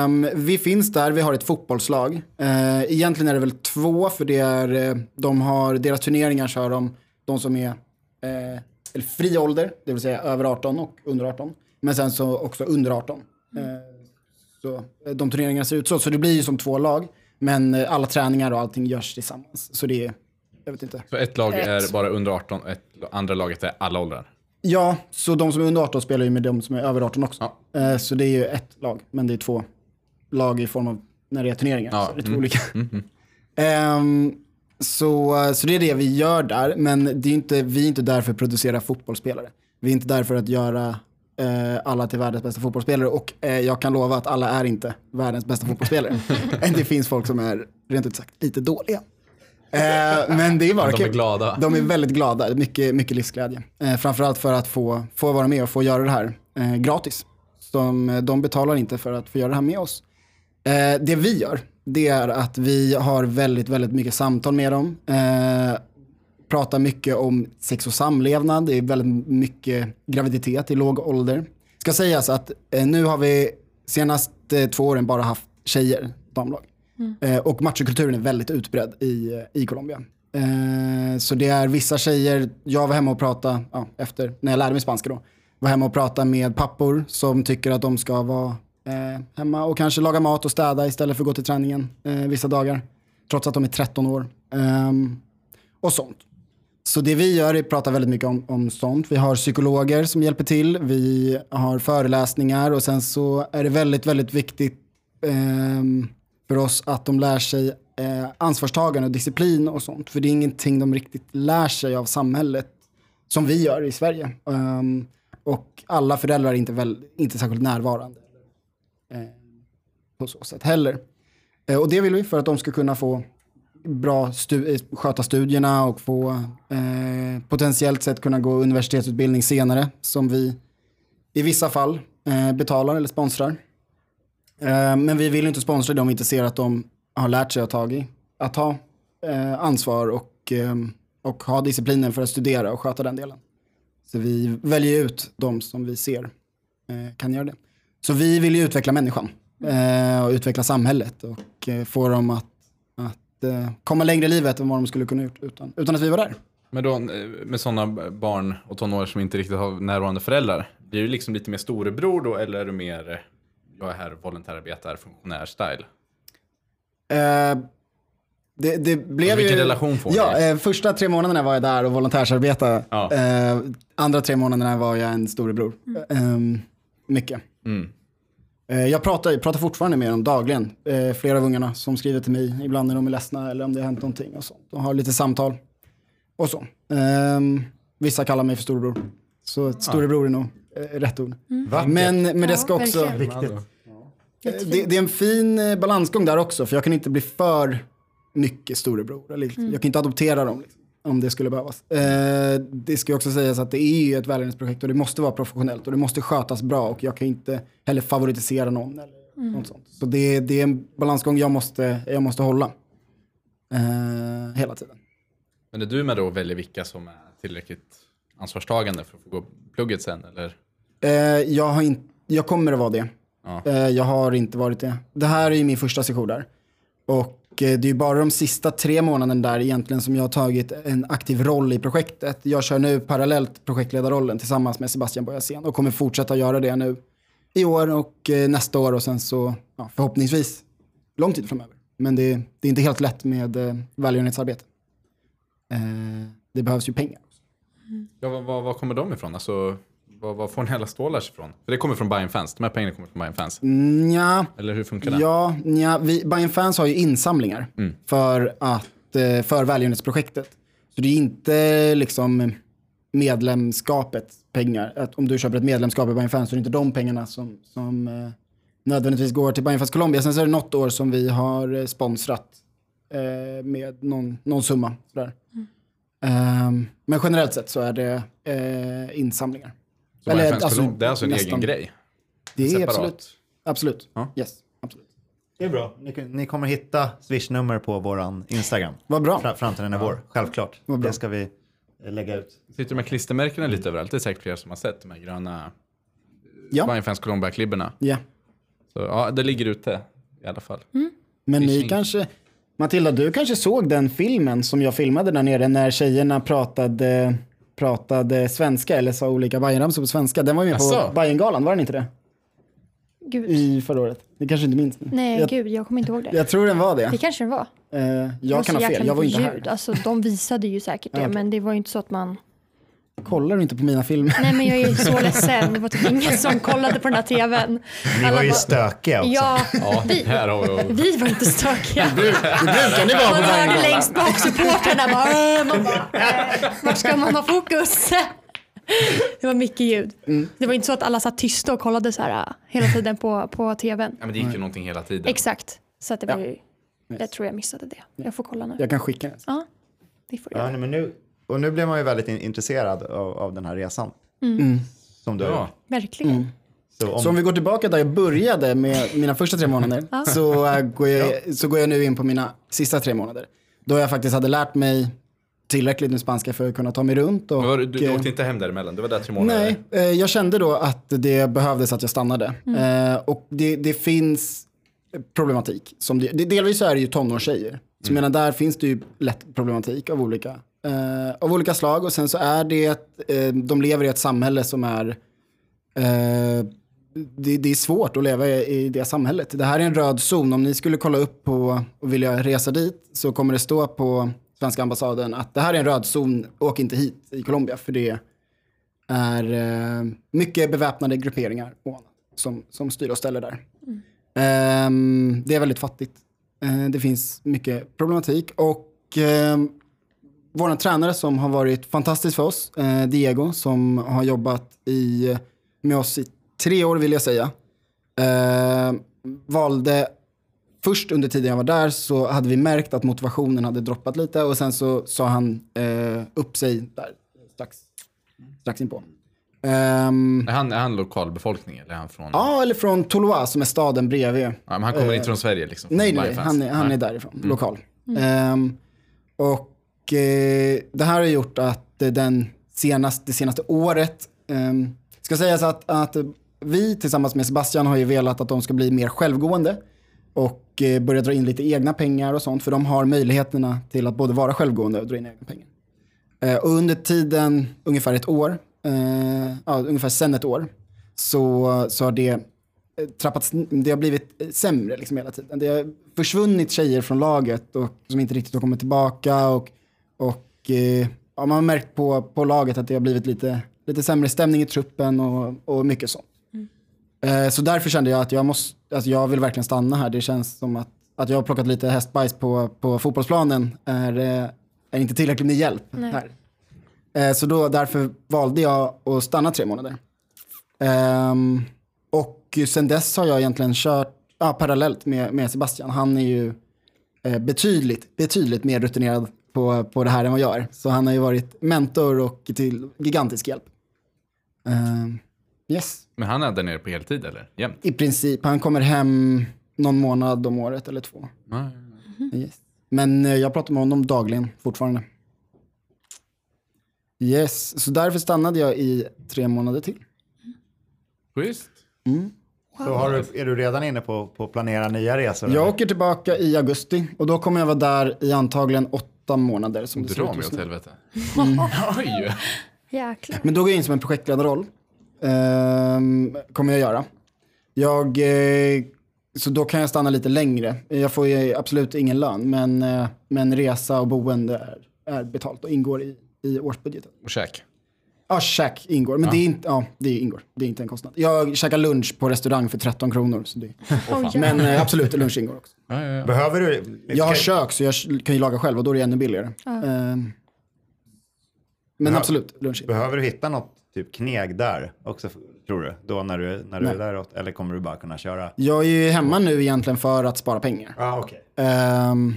[SPEAKER 5] Um, vi finns där, vi har ett fotbollslag. Uh, egentligen är det väl två, för det är, de har, deras turneringar kör de, de som är uh, eller fri ålder, det vill säga över 18 och under 18. Men sen så också under 18. Eh, så eh, de turneringarna ser ut så, så det blir ju som två lag. Men eh, alla träningar och allting görs tillsammans. Så det är, jag vet inte.
[SPEAKER 3] Så ett lag
[SPEAKER 4] Ett.
[SPEAKER 3] är bara under 18 och ett, andra laget är alla åldrar.
[SPEAKER 5] Ja, så de som är under 18 spelar ju med de som är över 18 också. Eh, så det är ju ett lag, men det är två lag i form av när det är turneringar.
[SPEAKER 3] Ja,
[SPEAKER 5] Så det är två
[SPEAKER 3] mm.
[SPEAKER 5] olika. Ehm, så, så det är det vi gör där, men det är inte, vi är inte där för att producera fotbollsspelare. Vi är inte där för att göra eh, alla till världens bästa fotbollsspelare och eh, jag kan lova att alla är inte världens bästa fotbollsspelare. det finns folk som är rent ut sagt lite dåliga. Eh, men det är bara
[SPEAKER 3] De är
[SPEAKER 5] kul.
[SPEAKER 3] glada.
[SPEAKER 5] De är väldigt glada, mycket, mycket livsglädje. Eh, framförallt för att få, få vara med och få göra det här eh, gratis. De, de betalar inte för att få göra det här med oss. Eh, det vi gör, det är att vi har väldigt, väldigt mycket samtal med dem. Eh, pratar mycket om sex och samlevnad, det är väldigt mycket graviditet i låg ålder. Ska sägas att eh, nu har vi senaste två åren bara haft tjejer, damlag. Eh, och machokulturen är väldigt utbredd i, i Colombia. Eh, så det är vissa tjejer, jag var hemma och pratade, ja, efter, när jag lärde mig spanska då, var hemma och pratade med pappor som tycker att de ska vara eh, hemma och kanske laga mat och städa istället för att gå till träningen eh, vissa dagar. Trots att de är 13 år. Ehm, och sånt. Så det vi gör är att prata väldigt mycket om, om sånt. Vi har psykologer som hjälper till. Vi har föreläsningar och sen så är det väldigt, väldigt viktigt ehm, för oss att de lär sig eh, ansvarstagande och disciplin och sånt. För det är ingenting de riktigt lär sig av samhället som vi gör i Sverige. Ehm, och alla föräldrar är inte, väl, inte särskilt närvarande eh, på så sätt heller. Eh, och det vill vi för att de ska kunna få bra stu- eh, sköta studierna och få eh, potentiellt sett kunna gå universitetsutbildning senare som vi i vissa fall eh, betalar eller sponsrar. Eh, men vi vill inte sponsra dem vi inte ser att de har lärt sig att ta, i, att ta eh, ansvar och, eh, och ha disciplinen för att studera och sköta den delen. Så vi väljer ut de som vi ser eh, kan göra det. Så vi vill ju utveckla människan eh, och utveckla samhället och eh, få dem att, att eh, komma längre i livet än vad de skulle kunna gjort utan, utan att vi var där.
[SPEAKER 3] Men då eh, med sådana barn och tonåringar som inte riktigt har närvarande föräldrar. Blir du liksom lite mer storebror då eller är du mer eh, jag är här volontärarbetar, funktionär-style?
[SPEAKER 5] Eh, det, det blev
[SPEAKER 3] vilken
[SPEAKER 5] ju,
[SPEAKER 3] relation får
[SPEAKER 5] ja,
[SPEAKER 3] ni?
[SPEAKER 5] eh, Första tre månaderna var jag där och volontärsarbetade.
[SPEAKER 3] Ja.
[SPEAKER 5] Eh, andra tre månaderna var jag en storebror. Eh, mycket.
[SPEAKER 3] Mm.
[SPEAKER 5] Eh, jag pratar, jag pratar fortfarande med dem dagligen. Eh, flera av ungarna som skriver till mig, ibland när de är ledsna eller om det har hänt någonting och sånt. Och har lite samtal. Och så. Ehm, vissa kallar mig för storebror. Så storebror är nog eh, rätt ord.
[SPEAKER 2] Vackert.
[SPEAKER 5] Men, men det ska också...
[SPEAKER 4] Jättefint.
[SPEAKER 5] det, det är en fin balansgång där också, för jag kan inte bli för mycket storebror. Liksom, Jag kan inte adoptera dem liksom, om det skulle behövas. Eh, det ska ju också sägas att det är ju ett välgörenhetsprojekt och det måste vara professionellt och det måste skötas bra och jag kan inte heller favoritisera någon eller något sånt. Så det, det är en balansgång jag måste, jag måste hålla. Eh, hela tiden.
[SPEAKER 3] Men är du med då och väljer vilka som är tillräckligt ansvarstagande för att få gå plugget sen? Eller?
[SPEAKER 5] Eh, jag, har in, jag kommer att vara det.
[SPEAKER 3] Ja.
[SPEAKER 5] Eh, jag har inte varit det. Det här är ju min första session där. Och Eh, det är bara de sista tre månaderna där egentligen som jag har tagit en aktiv roll i projektet. Jag kör nu parallellt projektledarrollen tillsammans med Sebastian Boyasen och kommer fortsätta göra det nu i år och eh, nästa år och sen så ja, förhoppningsvis lång tid framöver. Men det, det är inte helt lätt med eh, välgörenhetsarbete. Eh, det behövs ju pengar.
[SPEAKER 3] Ja, var, var, kommer de ifrån? Alltså, vad, vad får ni alla stålars ifrån? För det kommer från Bayern Fans. De här pengarna kommer från Bayern Fans.
[SPEAKER 5] Nja,
[SPEAKER 3] Eller hur funkar det?
[SPEAKER 5] Ja, nja, vi, Bayern Fans har ju insamlingar för, att, eh, för välgörenhetsprojektet. Så det är inte liksom medlemskapet pengar. Att om du köper ett medlemskap i Bayern Fans så är det inte de pengarna som, som eh, nödvändigtvis går till Bayern Fans Colombia. Sen så är det något år som vi har eh, sponsrat eh, med någon, någon summa. Sådär. Ehm, men generellt sett så är det eh, insamlingar. Eller,
[SPEAKER 3] Fans
[SPEAKER 5] alltså,
[SPEAKER 3] det är alltså en
[SPEAKER 5] nästan.
[SPEAKER 3] egen grej?
[SPEAKER 5] Det är
[SPEAKER 3] Separat.
[SPEAKER 5] absolut. Absolut.
[SPEAKER 3] Ja.
[SPEAKER 5] Yes, absolut.
[SPEAKER 2] Det är bra. Ni, ni kommer hitta swishnummer på vår Instagram.
[SPEAKER 5] Vad bra.
[SPEAKER 2] Fra, fram till den är vår, självklart.
[SPEAKER 5] Vad bra.
[SPEAKER 2] Det ska vi eh, lägga ut.
[SPEAKER 3] Sitter de här klistermärkena lite överallt? Det är säkert flera som har sett de här gröna
[SPEAKER 5] Ja.
[SPEAKER 3] Bayern Fans Colombia-klibborna.
[SPEAKER 5] Ja.
[SPEAKER 3] Så ja, det ligger ute i alla fall.
[SPEAKER 5] Men ni kanske, Matilda, du kanske såg den filmen som jag filmade där nere när tjejerna pratade, pratade svenska eller sa olika Bajenramsor på svenska. Den var ju med
[SPEAKER 3] Asså?
[SPEAKER 5] på Bajengalan, var den inte det?
[SPEAKER 4] Gud.
[SPEAKER 5] I förra året. Ni kanske inte minns?
[SPEAKER 4] Nej,
[SPEAKER 5] jag,
[SPEAKER 4] gud, jag kommer inte ihåg det.
[SPEAKER 5] jag tror den var det.
[SPEAKER 4] Det kanske den var.
[SPEAKER 5] Eh,
[SPEAKER 4] Det var
[SPEAKER 5] jag kan ha fel, jag var inte
[SPEAKER 4] ljud.
[SPEAKER 5] här.
[SPEAKER 4] Alltså, de visade ju säkert det,
[SPEAKER 5] Ja, okej.
[SPEAKER 4] men det var ju inte så att man...
[SPEAKER 5] Kollar du inte på mina filmer?
[SPEAKER 4] Nej, men jag är så ledsen. Det var typ ingen som kollade på den här tvn.
[SPEAKER 2] Ni
[SPEAKER 4] Alla
[SPEAKER 2] var ju
[SPEAKER 4] bara-
[SPEAKER 2] stökiga också.
[SPEAKER 4] Ja,
[SPEAKER 3] Ja,
[SPEAKER 4] vi,
[SPEAKER 3] vi...
[SPEAKER 4] var inte stökiga.
[SPEAKER 5] Det brukar ni vara
[SPEAKER 4] Man
[SPEAKER 5] på
[SPEAKER 4] hörde
[SPEAKER 5] Bajengalan.
[SPEAKER 4] längst bak supportrarna bara, man "Eh, vart ska man ha fokus? Det var mycket ljud.
[SPEAKER 5] Mm.
[SPEAKER 4] Det var inte så att alla satt tysta och kollade så här äh, hela tiden på, på tvn.
[SPEAKER 3] Ja, men det gick ju någonting hela tiden.
[SPEAKER 4] Exakt. Så att det var
[SPEAKER 5] Ja.
[SPEAKER 4] ju, jag tror jag missade det. Jag får kolla nu.
[SPEAKER 5] Jag kan skicka.
[SPEAKER 4] Ja, det får du
[SPEAKER 2] Ja, nej, men nu, och nu blir man ju väldigt in, intresserad av, av den här resan. Som du har
[SPEAKER 3] Ja.
[SPEAKER 4] Verkligen.
[SPEAKER 2] Så om,
[SPEAKER 5] Så om vi går tillbaka där jag började med mina första tre månader så, äh, går jag, så går jag nu in på mina sista tre månader. Då jag faktiskt hade lärt mig tillräckligt med spanska för att kunna ta mig runt. Och,
[SPEAKER 3] du, du
[SPEAKER 5] eh,
[SPEAKER 3] åkte inte hem däremellan? Du var där tre månader?
[SPEAKER 5] Nej, eh, jag kände då att det behövdes att jag stannade. Eh, och det, det finns problematik. Som det, det, delvis så är det ju tonårstjejer. Så menar, där finns det ju lätt problematik av olika, eh, av olika slag. Och sen så är det att eh, de lever i ett samhälle som är eh, det, det är svårt att leva i, det samhället. Det här är en röd zon. Om ni skulle kolla upp på och vilja resa dit så kommer det stå på svenska ambassaden att det här är en röd zon, åk inte hit i Colombia för det är eh, mycket beväpnade grupperingar som, som styr och ställer där. Ehm, det är väldigt fattigt. Eh, det finns mycket problematik och um, vår tränare som har varit fantastisk för oss, eh, Diego, som har jobbat i, med oss i tre år vill jag säga, eh, valde först under tiden jag var där så hade vi märkt att motivationen hade droppat lite och sen så sa han eh, upp sig där strax, strax inpå. Ehm,
[SPEAKER 3] Är han, är han lokalbefolkning eller är han från...
[SPEAKER 5] ja, eller från Toulouse som är staden bredvid.
[SPEAKER 3] Ja, men han kommer inte från Sverige liksom? från
[SPEAKER 5] Nej, nej? Han, är, han
[SPEAKER 3] Nej.
[SPEAKER 5] är därifrån, lokal. Ehm, och eh, det här har gjort att eh, den senaste, det senaste året, eh, ska sägas att, att vi tillsammans med Sebastian har ju velat att de ska bli mer självgående och eh, börja dra in lite egna pengar och sånt, för de har möjligheterna till att både vara självgående och dra in egna pengar. Eh, och under tiden, ungefär ett år, eh, ja, ungefär sen ett år, så, så har det eh, trappats, det har blivit eh, sämre liksom hela tiden. Det har försvunnit tjejer från laget och, som inte riktigt har kommit tillbaka och, och eh, ja, man har märkt på, på laget att det har blivit lite, lite sämre stämning i truppen och, och mycket sånt. Eh, så därför kände jag att jag, måste, alltså jag vill verkligen stanna här. Det känns som att, att jag har plockat lite hästbajs på, på fotbollsplanen är, eh, är inte tillräckligt med hjälp
[SPEAKER 4] Nej.
[SPEAKER 5] här. Eh, så då, därför valde jag att stanna tre månader. Ehm, och sen dess har jag egentligen kört ja, parallellt med, med Sebastian. Han är ju eh, betydligt, betydligt mer rutinerad på, på det här än vad jag är. Så han har ju varit mentor och till gigantisk hjälp. Eh, yes,
[SPEAKER 3] Men han är där nere på heltid eller? Jämt?
[SPEAKER 5] i princip. Han kommer hem någon månad om året eller två.
[SPEAKER 3] Ja.
[SPEAKER 5] Yes. Men eh, jag pratar med honom dagligen fortfarande. Yes, så därför stannade jag i tre månader till.
[SPEAKER 3] Schysst.
[SPEAKER 2] Så har du, är du redan inne på, på att planera nya resor?
[SPEAKER 5] Jag
[SPEAKER 2] eller?
[SPEAKER 5] åker tillbaka i augusti och då kommer jag vara där i antagligen åtta månader som det ser ut
[SPEAKER 3] mig
[SPEAKER 5] just
[SPEAKER 3] åt
[SPEAKER 5] nu.
[SPEAKER 3] helvete. Oj!
[SPEAKER 4] Jäklar.
[SPEAKER 5] Men då går jag in som en projektledarroll. Ehm, kommer jag göra. Jag, eh, så då kan jag stanna lite längre. Jag får ju absolut ingen lön, men, eh, men resa och boende är, är betalt och ingår i, i årsbudgeten.
[SPEAKER 3] Och käk.
[SPEAKER 5] Ja, käk ingår. Men det, är inte, ja, det ingår. Det är inte en kostnad. Jag käkar lunch på restaurang för 13 kronor. Så det,
[SPEAKER 4] Oj,
[SPEAKER 5] men eh, absolut, lunch ingår också.
[SPEAKER 3] Ja, ja, ja.
[SPEAKER 2] Behöver du?
[SPEAKER 5] Jag har kök så jag kan ju laga själv och då är det ännu billigare. Ehm, men
[SPEAKER 2] Ja.
[SPEAKER 5] absolut, lunch ingår.
[SPEAKER 2] Behöver du hitta något typ kneg där också, tror du? Då när du, när du
[SPEAKER 5] Nej.
[SPEAKER 2] är där? åt- Eller kommer du bara kunna köra?
[SPEAKER 5] Jag är ju hemma nu egentligen för att spara pengar.
[SPEAKER 2] Ja, ah, okej.
[SPEAKER 5] Ehm,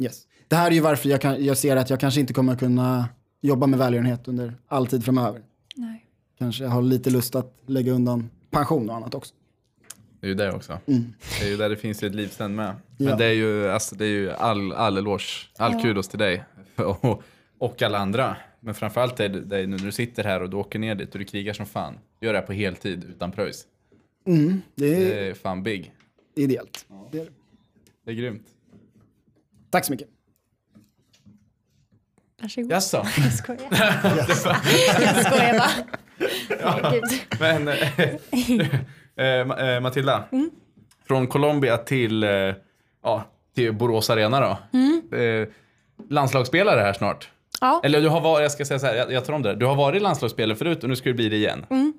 [SPEAKER 5] yes. Det här är ju varför jag, kan, jag ser att jag kanske inte kommer kunna jobba med välgörenhet under all tid framöver.
[SPEAKER 4] Nej.
[SPEAKER 5] Kanske har lite lust att lägga undan pension och annat också.
[SPEAKER 3] Det är ju det också. Det är ju där det finns ju ett liv sen med. Men
[SPEAKER 5] Ja.
[SPEAKER 3] det är ju, alltså, det är ju all, all eloge, all
[SPEAKER 4] Ja.
[SPEAKER 3] kudos till dig. Och, och alla andra. Men framförallt dig, dig nu när du sitter här och du åker ner dit och du krigar som fan. Gör det här på heltid utan pröjs.
[SPEAKER 5] Mm, det är
[SPEAKER 3] Det är fan big.
[SPEAKER 5] ideellt. Det är det.
[SPEAKER 3] Det är grymt.
[SPEAKER 5] Tack så mycket.
[SPEAKER 4] Varsågod.
[SPEAKER 3] Jaså?
[SPEAKER 4] Jag skojar. jag skojar bara. Gud.
[SPEAKER 3] Men eh, eh, eh, Matilda,
[SPEAKER 4] Mm.
[SPEAKER 3] från Colombia till, eh, ja, till Borås Arena då.
[SPEAKER 4] Mm.
[SPEAKER 3] Eh, landslagsspelare här snart.
[SPEAKER 4] Ja,
[SPEAKER 3] Eller du har varit, jag ska säga så här, jag, jag tar om det. Du har varit landslagsspelare förut och nu ska du bli det igen.
[SPEAKER 4] Mm.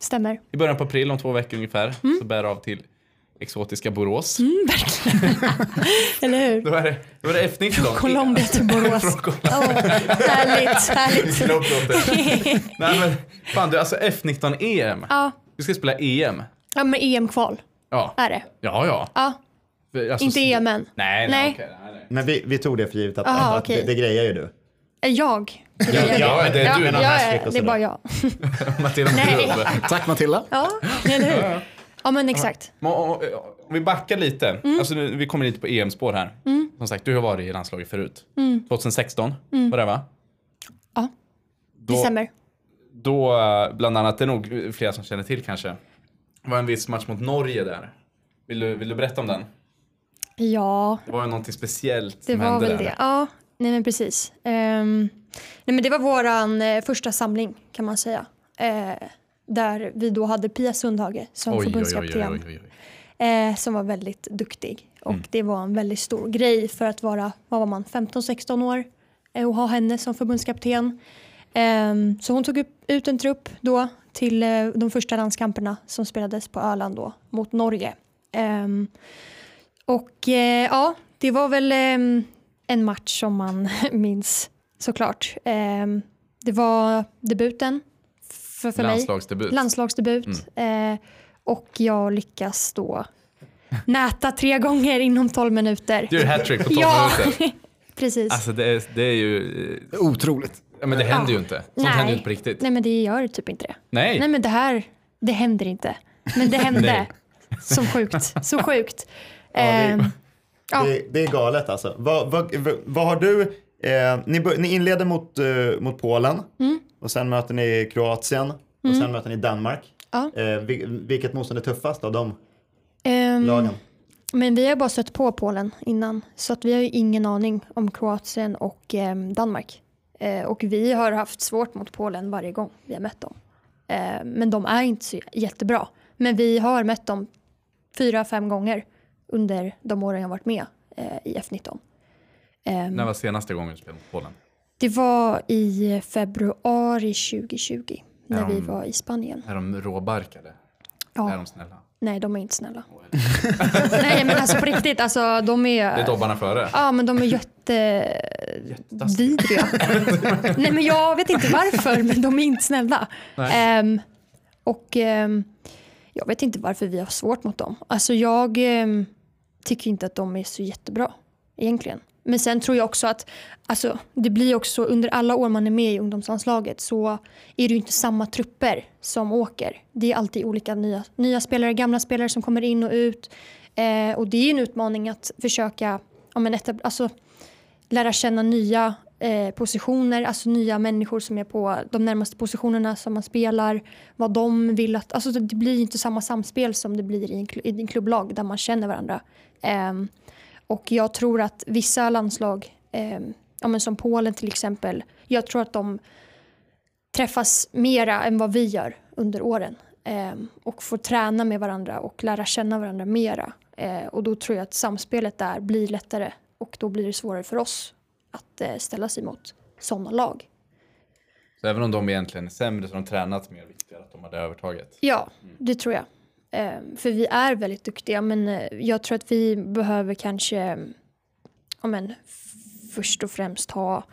[SPEAKER 4] stämmer.
[SPEAKER 3] I början på april, om två veckor ungefär,
[SPEAKER 4] Mm.
[SPEAKER 3] så bär av till exotiska Borås.
[SPEAKER 4] Eller hur?
[SPEAKER 3] Då är det, då är det F19.
[SPEAKER 4] Colombia till Borås. Åh, härligt, härligt.
[SPEAKER 3] Nej men, fan du, alltså F19 EM.
[SPEAKER 4] Ja,
[SPEAKER 3] Du ska spela EM.
[SPEAKER 4] ja men EM-kval
[SPEAKER 3] Ja,
[SPEAKER 4] är det.
[SPEAKER 3] ja. ja.
[SPEAKER 4] Ja,
[SPEAKER 3] Alltså,
[SPEAKER 4] inte EM än.
[SPEAKER 3] Nej, nej,
[SPEAKER 4] Nej.
[SPEAKER 3] nej.
[SPEAKER 2] Men vi, vi tog det för givet att,
[SPEAKER 4] Aha,
[SPEAKER 2] att
[SPEAKER 4] okej.
[SPEAKER 2] det, det grejer ju du.
[SPEAKER 4] Jag.
[SPEAKER 3] Ja, det är
[SPEAKER 4] ja,
[SPEAKER 3] du.
[SPEAKER 4] ja, ja, det är bara jag.
[SPEAKER 3] Matilda.
[SPEAKER 5] Tack Matilda.
[SPEAKER 4] Ja, eller hur? Ja, men exakt.
[SPEAKER 3] Men Om vi backar lite,
[SPEAKER 4] Mm.
[SPEAKER 3] alltså nu, vi kommer lite på EM-spår här. Som sagt, du har varit i landslaget förut.
[SPEAKER 4] Mm.
[SPEAKER 3] 2016 var det va?
[SPEAKER 4] Ja, det
[SPEAKER 3] Då,
[SPEAKER 4] stämmer.
[SPEAKER 3] då, eh, bland annat, det är nog flera som känner till kanske, var en viss match mot Norge där. Vill du, vill du berätta om den?
[SPEAKER 4] Ja,
[SPEAKER 3] Det var ju någonting speciellt
[SPEAKER 4] det
[SPEAKER 3] som
[SPEAKER 4] var
[SPEAKER 3] hände
[SPEAKER 4] väl
[SPEAKER 3] där.
[SPEAKER 4] det. Ja, nej men precis. Ehm, nej men det var våran eh, första samling kan man säga. Eh, där vi då hade Pia Sundhage som
[SPEAKER 3] Oj,
[SPEAKER 4] förbundskapten.
[SPEAKER 3] oj, oj,
[SPEAKER 4] eh, som var väldigt duktig. Och det var en väldigt stor grej för att vara, vad var man, 15-16 år eh, och ha henne som förbundskapten. Ehm, så hon tog upp, ut en trupp då till eh, de första landskamperna som spelades på Öland då mot Norge. Ehm, och eh, ja, det var väl ehm, en match som man minns såklart. Ehm, det var debuten för, för mig
[SPEAKER 3] Landslagsdebut.
[SPEAKER 4] landslagsdebut. Eh, och jag lyckas då näta tre gånger inom 12 minuter.
[SPEAKER 3] Du gör hattrick på 12
[SPEAKER 4] ja,
[SPEAKER 3] minuter.
[SPEAKER 4] precis.
[SPEAKER 3] Alltså det är, det är ju, eh,
[SPEAKER 5] Otroligt.
[SPEAKER 3] ja, men det händer ju inte. Sånt
[SPEAKER 4] Nej.
[SPEAKER 3] händer ju inte på riktigt.
[SPEAKER 4] Nej men det gör typ inte det.
[SPEAKER 3] Nej.
[SPEAKER 4] Nej men det här, det händer inte. Men det hände. Så sjukt, så sjukt.
[SPEAKER 2] det-
[SPEAKER 4] Ehm, Ja.
[SPEAKER 2] Det, det är galet alltså. Vad, vad, vad har du, eh, ni, ni inleder mot, eh, mot Polen
[SPEAKER 4] Mm.
[SPEAKER 2] och sen möter ni Kroatien och sen möter ni Danmark.
[SPEAKER 4] Ja.
[SPEAKER 2] Eh, vil, vilket motstånd är tuffast av de
[SPEAKER 4] ehm,
[SPEAKER 2] lagen?
[SPEAKER 4] Men vi har bara stött på Polen innan. Så att vi har ju ingen aning om Kroatien och ehm, Danmark. Eh, och vi har haft svårt mot Polen varje gång vi har mött dem. Eh, men de är inte så jättebra. Men vi har mött dem fyra, fem gånger under de åren jag varit med eh, i F19. Ehm,
[SPEAKER 3] När var senaste gången du spelade mot Polen?
[SPEAKER 4] det var i februari 2020 när
[SPEAKER 3] Är
[SPEAKER 4] vi
[SPEAKER 3] de-
[SPEAKER 4] var i Spanien.
[SPEAKER 3] Är de råbarkade? Är
[SPEAKER 4] Ja,
[SPEAKER 3] de snälla?
[SPEAKER 4] nej de är inte snälla. nej men alltså på riktigt, alltså de
[SPEAKER 3] Det
[SPEAKER 4] är...
[SPEAKER 3] är dobbarna före.
[SPEAKER 4] Ja men de är jättevidriga. Nej men jag vet inte varför men de är inte snälla. Ehm, och ehm, jag vet inte varför vi har svårt mot dem. Alltså jag eh, tycker inte att de är så jättebra egentligen. Men sen tror jag också att alltså, det blir också under alla år man är med i ungdomslandslaget så är det ju inte samma trupper som åker. Det är alltid olika nya, nya spelare, gamla spelare som kommer in och ut. Eh, och det är en utmaning att försöka ja, men etab- alltså, lära känna nya eh, positioner, alltså nya människor som är på de närmaste positionerna som man spelar. Vad de vill att, alltså det blir inte samma samspel som det blir i en, kl- i en klubblag där man känner varandra. Eh, och jag tror att vissa landslag, ehm, ja, men som Polen till exempel, jag tror att de träffas mera än vad vi gör under åren. Ehm, och får träna med varandra och lära känna varandra mera. Eh, och då tror jag att samspelet där blir lättare och då blir det svårare för oss att eh, ställa sig mot sådana lag.
[SPEAKER 3] Så även om de egentligen är sämre så har de tränat mer viktigare att de hade övertaget.
[SPEAKER 4] Ja, det tror jag. Ehm, för vi är väldigt duktiga men eh, jag tror att vi behöver kanske men, först och främst ha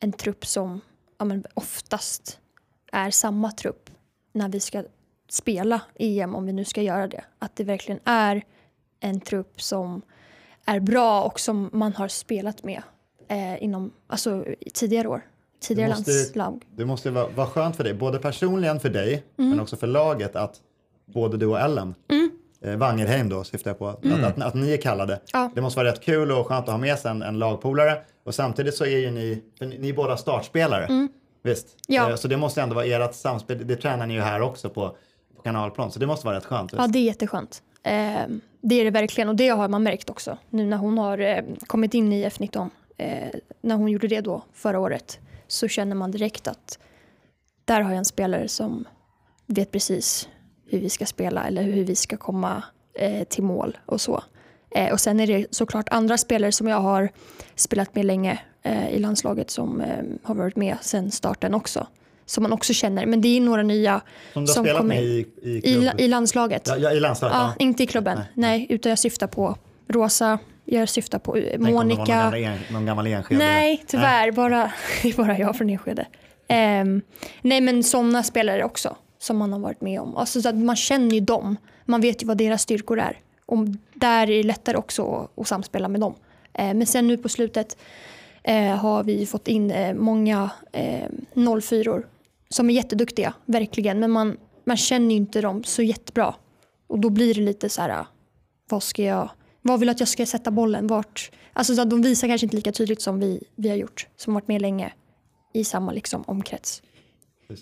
[SPEAKER 4] en trupp som men, oftast är samma trupp när vi ska spela EM om vi nu ska göra det. Att det verkligen är en trupp som är bra och som man har spelat med eh, inom, alltså, tidigare år. Tidigare
[SPEAKER 2] måste-
[SPEAKER 4] landslag.
[SPEAKER 2] Det måste vara, vara skönt för dig, både personligen för dig,
[SPEAKER 4] Mm.
[SPEAKER 2] men också för laget, att både du och Ellen, eh, Wangerheim då syftar jag på, att, att, att ni är kallade.
[SPEAKER 4] Ja.
[SPEAKER 2] Det måste vara rätt kul och skönt att ha med sig en, en lagpolare. Och samtidigt så är ju ni, för ni, ni är båda startspelare. Visst?
[SPEAKER 4] Mm. Ja.
[SPEAKER 2] Eh, Så det måste ändå vara ert samspel, det tränar ni ju här också på, på kanalplan, så det måste vara rätt skönt. Visst?
[SPEAKER 4] Ja, det är jätteskönt. Eh, det är det verkligen och det har man märkt också nu när hon har eh, kommit in i F19. Eh, när hon gjorde det då förra året så känner man direkt att där har jag en spelare som vet precis hur vi ska spela eller hur vi ska komma eh, till mål och så. Eh, och sen är det såklart andra spelare som jag har spelat med länge eh, i landslaget som eh, har varit med sedan starten också. Som man också känner. Men det är några nya
[SPEAKER 2] Som du har
[SPEAKER 4] som
[SPEAKER 2] spelat
[SPEAKER 4] kommer
[SPEAKER 2] med i, i
[SPEAKER 4] i, i landslaget.
[SPEAKER 2] ja, ja, i landslaget?
[SPEAKER 4] Ja,
[SPEAKER 2] ja.
[SPEAKER 4] inte i klubben. Nej. utan jag syftar på Rosa, jag syftar på eh,
[SPEAKER 2] Tänk om det var Någon
[SPEAKER 4] Monica.
[SPEAKER 2] gammal, en, någon gammal Enskede.
[SPEAKER 4] Nej, tyvärr. Bara, det är bara jag från Enskede. Ehm, nej, men sådana spelare också som man har varit med om. Alltså, så att man känner ju dem. Man vet ju vad deras styrkor är. Och där är det lättare också att, att samspela med dem. Eh, men sen nu på slutet eh, har vi fått in eh, många eh, 04 som är jätteduktiga, verkligen. Men man, man känner ju inte dem så jättebra. Och då blir det lite så här, ah, vad ska jag, vad vill att jag ska sätta bollen, vart? Alltså så att de visar kanske inte lika tydligt som vi, vi har gjort, som varit med länge i samma liksom, omkrets.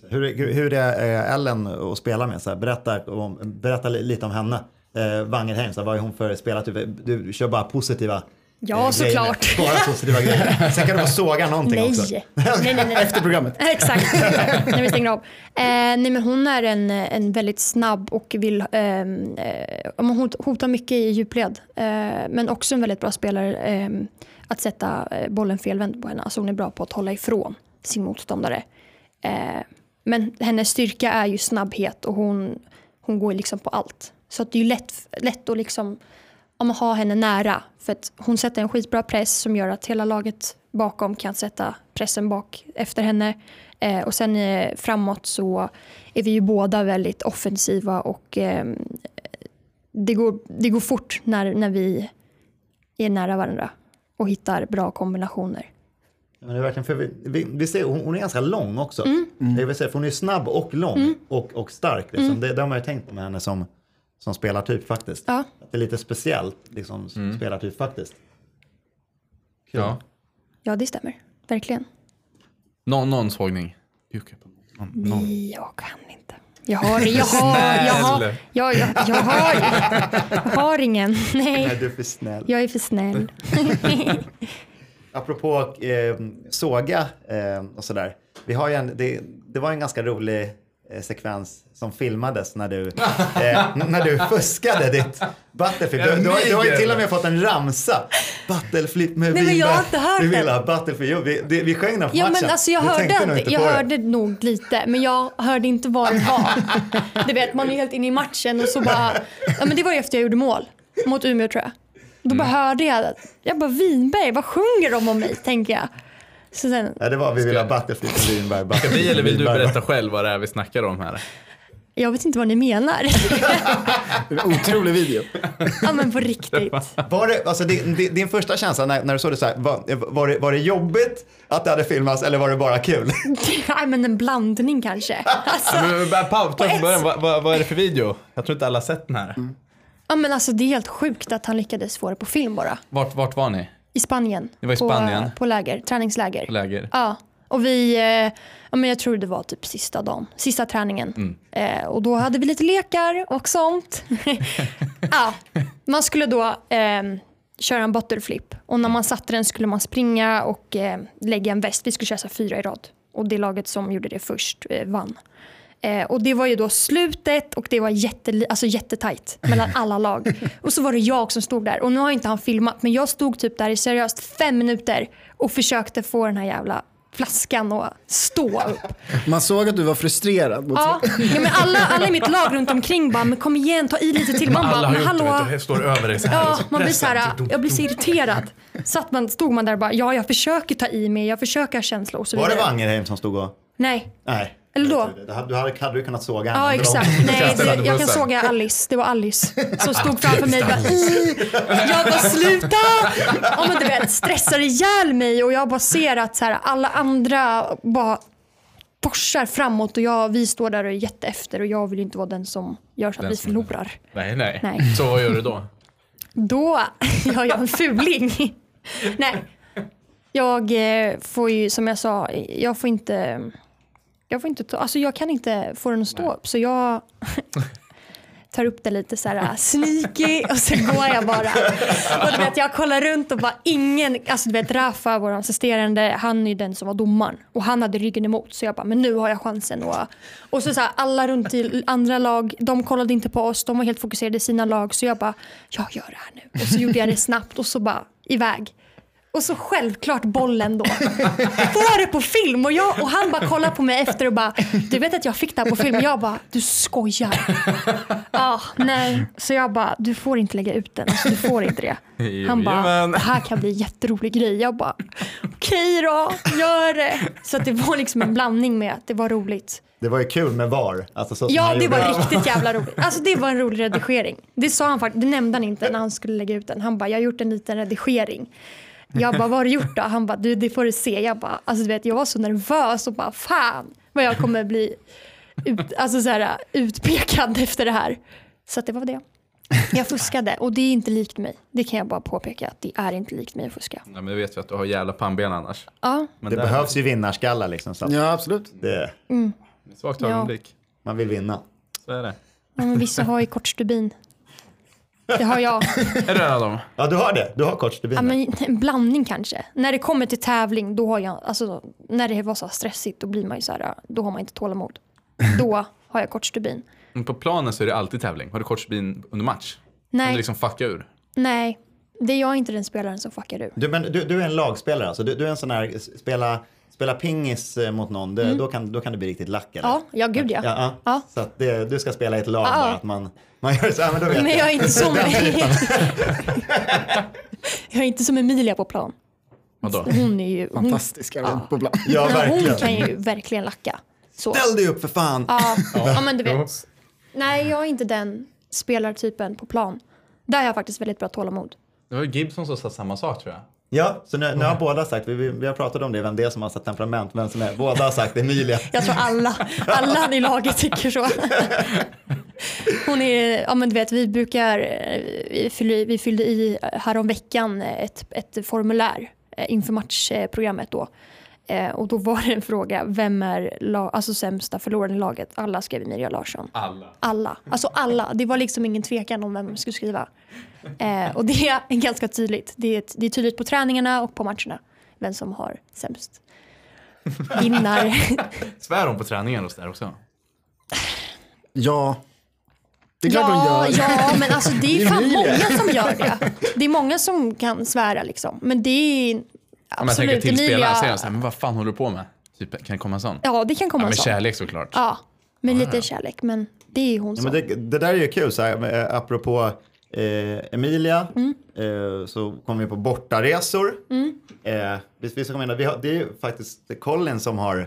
[SPEAKER 2] Hur, hur, är eh, Ellen att spela med? Så här, berätta, om, berätta li- lite om henne. Eh, Wangerheim, så här, vad är hon för spelare? Du, du kör bara positiva
[SPEAKER 4] Ja,
[SPEAKER 2] grejer.
[SPEAKER 4] såklart.
[SPEAKER 2] Bara positiva grejer. Sen kan du få såga någonting
[SPEAKER 4] Nej.
[SPEAKER 2] också.
[SPEAKER 4] nej, nej, nej.
[SPEAKER 5] Efter programmet.
[SPEAKER 4] Exakt, när vi stänger av. Eh, nej, men hon är en, en väldigt snabb och vill ehm, eh, hon hot- hotar mycket i djupled. Eh, men också en väldigt bra spelare ehm, att sätta eh, bollen felvänd på henne. Alltså hon är bra på att hålla ifrån sin motståndare. Eh, men hennes styrka är ju snabbhet och hon, hon går ju liksom på allt. Så att det är ju lätt, lätt att liksom, om man ha henne nära. För att hon sätter en skitbra press som gör att hela laget bakom kan sätta pressen bak efter henne. Eh, och sen eh, framåt så är vi ju båda väldigt offensiva och eh, det, går, det går fort när, när vi är nära varandra och hittar bra kombinationer.
[SPEAKER 2] Men det är verkligen, för vi, vi, vi ser, hon, hon är ganska lång också.
[SPEAKER 4] Mm.
[SPEAKER 2] Jag vill säga, för hon är snabb och lång och, och stark. Liksom. Det, det har man ju tänkt på med henne som, som spelartyp faktiskt.
[SPEAKER 4] Ja.
[SPEAKER 2] Att det är lite speciellt liksom, spelartyp faktiskt. Kul.
[SPEAKER 3] Ja.
[SPEAKER 4] Ja, det stämmer. Verkligen.
[SPEAKER 3] Nå, någon sågning. Någon.
[SPEAKER 4] jag kan inte. Jag har, jag har, jag har, jag, jag, jag har, jag har ingen.
[SPEAKER 2] Nej,
[SPEAKER 4] Nej,
[SPEAKER 2] du är för snäll.
[SPEAKER 4] jag är för snäll.
[SPEAKER 2] Apropå eh, såga eh, och sådär. Vi har ju en, det, det var en ganska rolig eh, sekvens som filmades när du, eh, när du fuskade ditt Battleflip. Du, du, har, du har ju till och med fått en ramsa. Battleflip med
[SPEAKER 4] Nej, men jag har inte hört
[SPEAKER 2] Vi vill
[SPEAKER 4] den.
[SPEAKER 2] ha. Jo, vi, det, vi sjöng den på
[SPEAKER 4] Ja,
[SPEAKER 2] matchen.
[SPEAKER 4] men alltså jag
[SPEAKER 2] Du
[SPEAKER 4] hörde,
[SPEAKER 2] nog
[SPEAKER 4] inte, jag
[SPEAKER 2] på det.
[SPEAKER 4] hörde nog lite, men jag hörde inte vad det var. Du vet, man är helt inne i matchen och så bara... Ja, men det var ju efter jag gjorde mål mot Umeå tror jag. Då bara hörde jag, jag bara Vinberg, vad sjunger de om mig, tänker jag. Så sen,
[SPEAKER 2] Ja, det var vi vill ha Battleflip med vinbär.
[SPEAKER 3] Ska vi eller vill du berätta själv vad det är vi snackar om här?
[SPEAKER 4] Jag vet inte vad ni menar.
[SPEAKER 5] Otrolig video.
[SPEAKER 4] ja men på riktigt.
[SPEAKER 2] Var det, alltså din, din- första känsla när, när du såg det så här, var, var, det, var det jobbigt att det hade filmats eller var det bara kul?
[SPEAKER 4] Nej men en blandning kanske. Alltså,
[SPEAKER 3] Men, men, bara paus, ta
[SPEAKER 4] På
[SPEAKER 3] från början. Vad, vad, vad är det för video? Jag tror inte alla har sett den här.
[SPEAKER 4] Ja men alltså det är helt sjukt att han lyckades få det på film bara.
[SPEAKER 3] Vart, vart var ni?
[SPEAKER 4] I Spanien.
[SPEAKER 3] Det var i
[SPEAKER 4] på,
[SPEAKER 3] Spanien.
[SPEAKER 4] På läger, träningsläger.
[SPEAKER 3] Läger?
[SPEAKER 4] Ja, och vi, eh, ja, men jag tror det var typ sista dagen, sista träningen.
[SPEAKER 3] Mm.
[SPEAKER 4] Eh, och då hade vi lite lekar och sånt. ja, man skulle då eh, köra en butterflip och när man satte den skulle man springa och eh, lägga en väst. Vi skulle köra så fyra i rad och det laget som gjorde det först eh, vann. Eh, och det var ju då slutet och det var jätte, alltså jättetajt mellan alla lag. Och så var det jag som stod där och nu har inte han filmat men jag stod typ där i seriöst fem minuter och försökte få den här jävla flaskan att stå upp.
[SPEAKER 5] Man såg att du var frustrerad.
[SPEAKER 4] Ja, ja, men alla, alla i mitt lag runt omkring bara, men kom igen, ta i lite till. Man bara,
[SPEAKER 3] Alla
[SPEAKER 4] men
[SPEAKER 3] det,
[SPEAKER 4] hallå.
[SPEAKER 3] Jag står över dig så här.
[SPEAKER 4] Ja,
[SPEAKER 3] och så
[SPEAKER 4] man blir så här, jag blir så irriterad. Så att man, stod man där och bara, ja jag försöker ta i mig, jag försöker ha känsla och så
[SPEAKER 2] Var det
[SPEAKER 4] vidare.
[SPEAKER 2] Wangerheim som stod och...
[SPEAKER 4] Nej,
[SPEAKER 2] Nej.
[SPEAKER 4] Eller då?
[SPEAKER 2] Du hade, du hade, du kunnat såga
[SPEAKER 4] Ja
[SPEAKER 2] henne.
[SPEAKER 4] exakt. Nej, det, jag kan såga Alice. Det var Alice som stod framför mig. Bara, jag bara sluta! Ja, men du vet, stressar ihjäl mig och jag bara ser att så här, alla andra bara borsar framåt och jag, vi står där och är jätteefter och jag vill inte vara den som gör så att
[SPEAKER 3] Den
[SPEAKER 4] vi förlorar.
[SPEAKER 3] Nej, nej,
[SPEAKER 4] Nej.
[SPEAKER 3] Så vad gör du då?
[SPEAKER 4] Då gör jag en fuling. Nej, jag eh, får ju som jag sa, jag får inte, jag får inte ta, alltså jag kan inte få den att stå upp så jag tar upp det lite så här sneaky och så går jag bara. Och du vet jag kollar runt och bara ingen, alltså du vet Rafa, vår assisterande, han är ju den som var domaren och han hade ryggen emot så jag bara men nu har jag chansen och, och så, så här, alla runt i andra lag, de kollade inte på oss, de var helt fokuserade i sina lag så jag bara jag gör det här nu och så gjorde jag det snabbt och så bara iväg. Och så självklart bollen då. Får det på film och, jag, och han bara kollar på mig efter och bara du vet att jag fick det här på film. Jag bara du skojar. Ja, nej. Så jag bara du får inte lägga ut den. Alltså, du får inte det. Han bara det här kan bli en jätterolig grej. Jag bara okej då, gör det. Så att det var liksom en blandning med att det var roligt.
[SPEAKER 2] Det var ju kul med VAR. Alltså, så
[SPEAKER 4] Ja, det var riktigt jävla roligt. Alltså det var en rolig redigering. Det sa han faktiskt, det nämnde han inte när han skulle lägga ut den. Han bara, jag har gjort en liten redigering. Jag bara, vad har du gjort då? Han bara, du det får du se. Jag bara, alltså du vet jag var så nervös och bara, fan vad jag kommer bli ut, alltså, så här, utpekad efter det här. Så att det var det. Jag fuskade och det är inte likt mig. Det kan jag bara påpeka att det är inte likt mig att fuska.
[SPEAKER 3] Ja, men det vet vi att du har jävla pannben annars.
[SPEAKER 4] Ja,
[SPEAKER 3] Men
[SPEAKER 2] Det
[SPEAKER 3] där-
[SPEAKER 2] behövs ju vinnarskallar liksom. Så
[SPEAKER 5] Ja, absolut.
[SPEAKER 2] det,
[SPEAKER 3] Svagt
[SPEAKER 4] Ja.
[SPEAKER 3] ögonblick.
[SPEAKER 2] man vill vinna.
[SPEAKER 3] Så är det.
[SPEAKER 4] ja men vissa har ju kort stubin. Det har jag.
[SPEAKER 3] Är du en av dem?
[SPEAKER 2] Ja, du har det. Du har stubin.
[SPEAKER 4] Ja, men en blandning kanske. När det kommer till tävling, då har jag, alltså, när det var så stressigt, då blir man ju så här, då har man inte tålamod. Då har jag kort stubin.
[SPEAKER 3] Men på planen så är det alltid tävling. Har du stubin under match? Kan
[SPEAKER 4] Nej,
[SPEAKER 3] du liksom fucka ur?
[SPEAKER 4] nej. Det är jag inte den spelaren som fuckar ur.
[SPEAKER 2] Du, men du, du är en lagspelare alltså. Du, du är en sån här, spela, spela pingis eh, mot någon, det, då, kan, då kan det bli riktigt lack eller?
[SPEAKER 4] Mm. Ja, ja gud ja.
[SPEAKER 2] Ja, ja.
[SPEAKER 4] Ja.
[SPEAKER 2] Så att det, du ska spela i ett lag
[SPEAKER 4] Ja.
[SPEAKER 2] bara, att man, man gör så här, men då vet
[SPEAKER 4] Men jag är inte som, jag är inte som Emilia på plan.
[SPEAKER 3] Vadå?
[SPEAKER 4] Hon är ju, hon,
[SPEAKER 5] Fantastiska
[SPEAKER 4] Ja.
[SPEAKER 5] på plan.
[SPEAKER 2] Ja,
[SPEAKER 4] men hon
[SPEAKER 2] verkligen.
[SPEAKER 4] kan ju verkligen lacka. Så.
[SPEAKER 2] Ställ dig upp för fan!
[SPEAKER 4] Ja, ja, men du vet. Nej, jag är inte den spelartypen på plan. Där har jag faktiskt väldigt bra tålamod.
[SPEAKER 3] Det var ju Gibson som sa samma sak tror jag.
[SPEAKER 2] Ja, så nu, nu har båda sagt, vi, vi, vi har pratat om det, vem det är som har satt temperament, vem som är, båda har sagt Emilia.
[SPEAKER 4] Jag tror alla, alla i laget tycker så. Hon är, ja men du vet vi brukar, eh, vi fyllde, vi fyllde i häromveckan ett, ett formulär eh, inför matchprogrammet då. Eh, Och då var det en fråga, vem är la, alltså sämsta förloraren i laget? Alla skrev Emilia Larsson.
[SPEAKER 3] Alla.
[SPEAKER 4] Alla, alltså alla. Det var liksom ingen tvekan om vem man skulle skriva. Eh, och det är ganska tydligt. Det är, det är tydligt på träningarna och på matcherna vem som har sämst. Vinnar.
[SPEAKER 3] Svär hon på träningen och sådär också?
[SPEAKER 5] Ja. Det är klart hon
[SPEAKER 4] Ja,
[SPEAKER 5] gör.
[SPEAKER 4] ja, men alltså det är fan många som gör det. Det är många som kan svära liksom. Men det är
[SPEAKER 3] Om jag tänker
[SPEAKER 4] absolut
[SPEAKER 3] till spelarna säger de
[SPEAKER 4] Emilia.
[SPEAKER 3] såhär, men vad fan håller du på med? Typ, kan det komma en sån?
[SPEAKER 4] Ja, det kan komma
[SPEAKER 3] Ja,
[SPEAKER 4] en
[SPEAKER 3] med
[SPEAKER 4] sån.
[SPEAKER 3] kärlek såklart.
[SPEAKER 4] Ja, med lite kärlek. Men det är hon
[SPEAKER 2] Ja,
[SPEAKER 4] som.
[SPEAKER 2] men det, det där är ju kul, så här, eh, apropå eh, Emilia,
[SPEAKER 4] Mm.
[SPEAKER 2] eh, så kommer vi på bortaresor. Eh, vi, vi, ska komma in, vi har, det är ju faktiskt Colin som har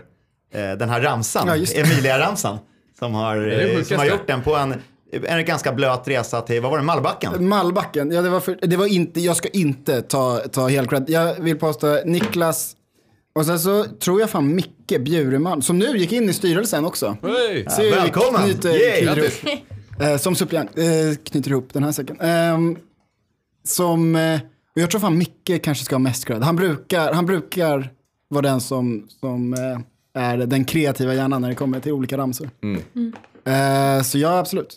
[SPEAKER 2] eh, den här ramsan,
[SPEAKER 5] Ja.
[SPEAKER 2] Emilia-ramsan. som har, eh, som har gjort den på en, en ganska blöt resa till, vad var det, Mallbacken?
[SPEAKER 5] Mallbacken, ja det var, för, det var inte, jag ska inte ta, ta hel cred. Jag vill påstå Niklas och sen så tror jag fan Micke Bjureman som nu gick in i styrelsen också. Vi
[SPEAKER 2] välkommen.
[SPEAKER 5] Knyter,
[SPEAKER 2] Yay.
[SPEAKER 5] Eh, som suppleant, eh, knyter ihop den här säcken. Ehm, som, eh, och jag tror fan Micke kanske ska ha mest cred. Han brukar, han brukar vara den som, som eh, är den kreativa hjärnan när det kommer till olika ramsor. Eh, så ja, absolut.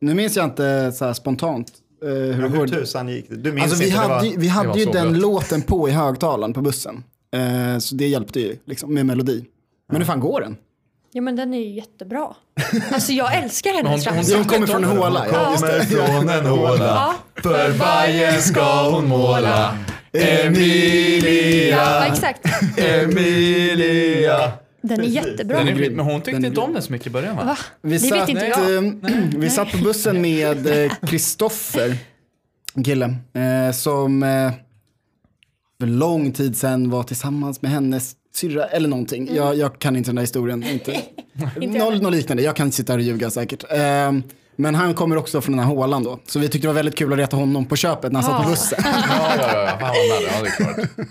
[SPEAKER 5] Nu minns jag inte så här spontant eh, hur det
[SPEAKER 2] Hur tusan gick det? Du minns
[SPEAKER 5] Alltså vi
[SPEAKER 2] inte? det
[SPEAKER 5] hade,
[SPEAKER 2] var...
[SPEAKER 5] ju- vi hade ju den
[SPEAKER 3] blött.
[SPEAKER 5] låten på i högtalaren på bussen. Eh, så det hjälpte ju liksom, med melodi. Men hur fan går den?
[SPEAKER 4] Ja men den är ju jättebra. Alltså jag älskar hennes
[SPEAKER 3] hon- hon.
[SPEAKER 5] Ja, hon kommer från en håla. Just det.
[SPEAKER 2] från en håla.
[SPEAKER 3] För Bajen ska hon måla.
[SPEAKER 2] Emilia,
[SPEAKER 4] ja, exakt.
[SPEAKER 2] Emilia.
[SPEAKER 4] Den är jättebra.
[SPEAKER 3] Den är,
[SPEAKER 5] grym.
[SPEAKER 3] men hon tyckte inte om den så mycket i början va?
[SPEAKER 4] Va?
[SPEAKER 5] Vi
[SPEAKER 4] Det
[SPEAKER 5] satt,
[SPEAKER 4] vet inte jag.
[SPEAKER 5] eh, vi satt på bussen med eh, Kristoffer, en kille, eh, som för lång tid sedan var tillsammans med hennes syrra eller någonting. Jag, jag kan inte den där historien. Inte. Noll, något liknande, jag kan inte sitta här och ljuga säkert. Eh, men han kommer också från den här hålan då. Så vi tyckte det var väldigt kul att reta honom på köpet när han satt på
[SPEAKER 4] Ah.
[SPEAKER 5] bussen.
[SPEAKER 3] Ja, ja, ja. Han var med. Ja, det är klart.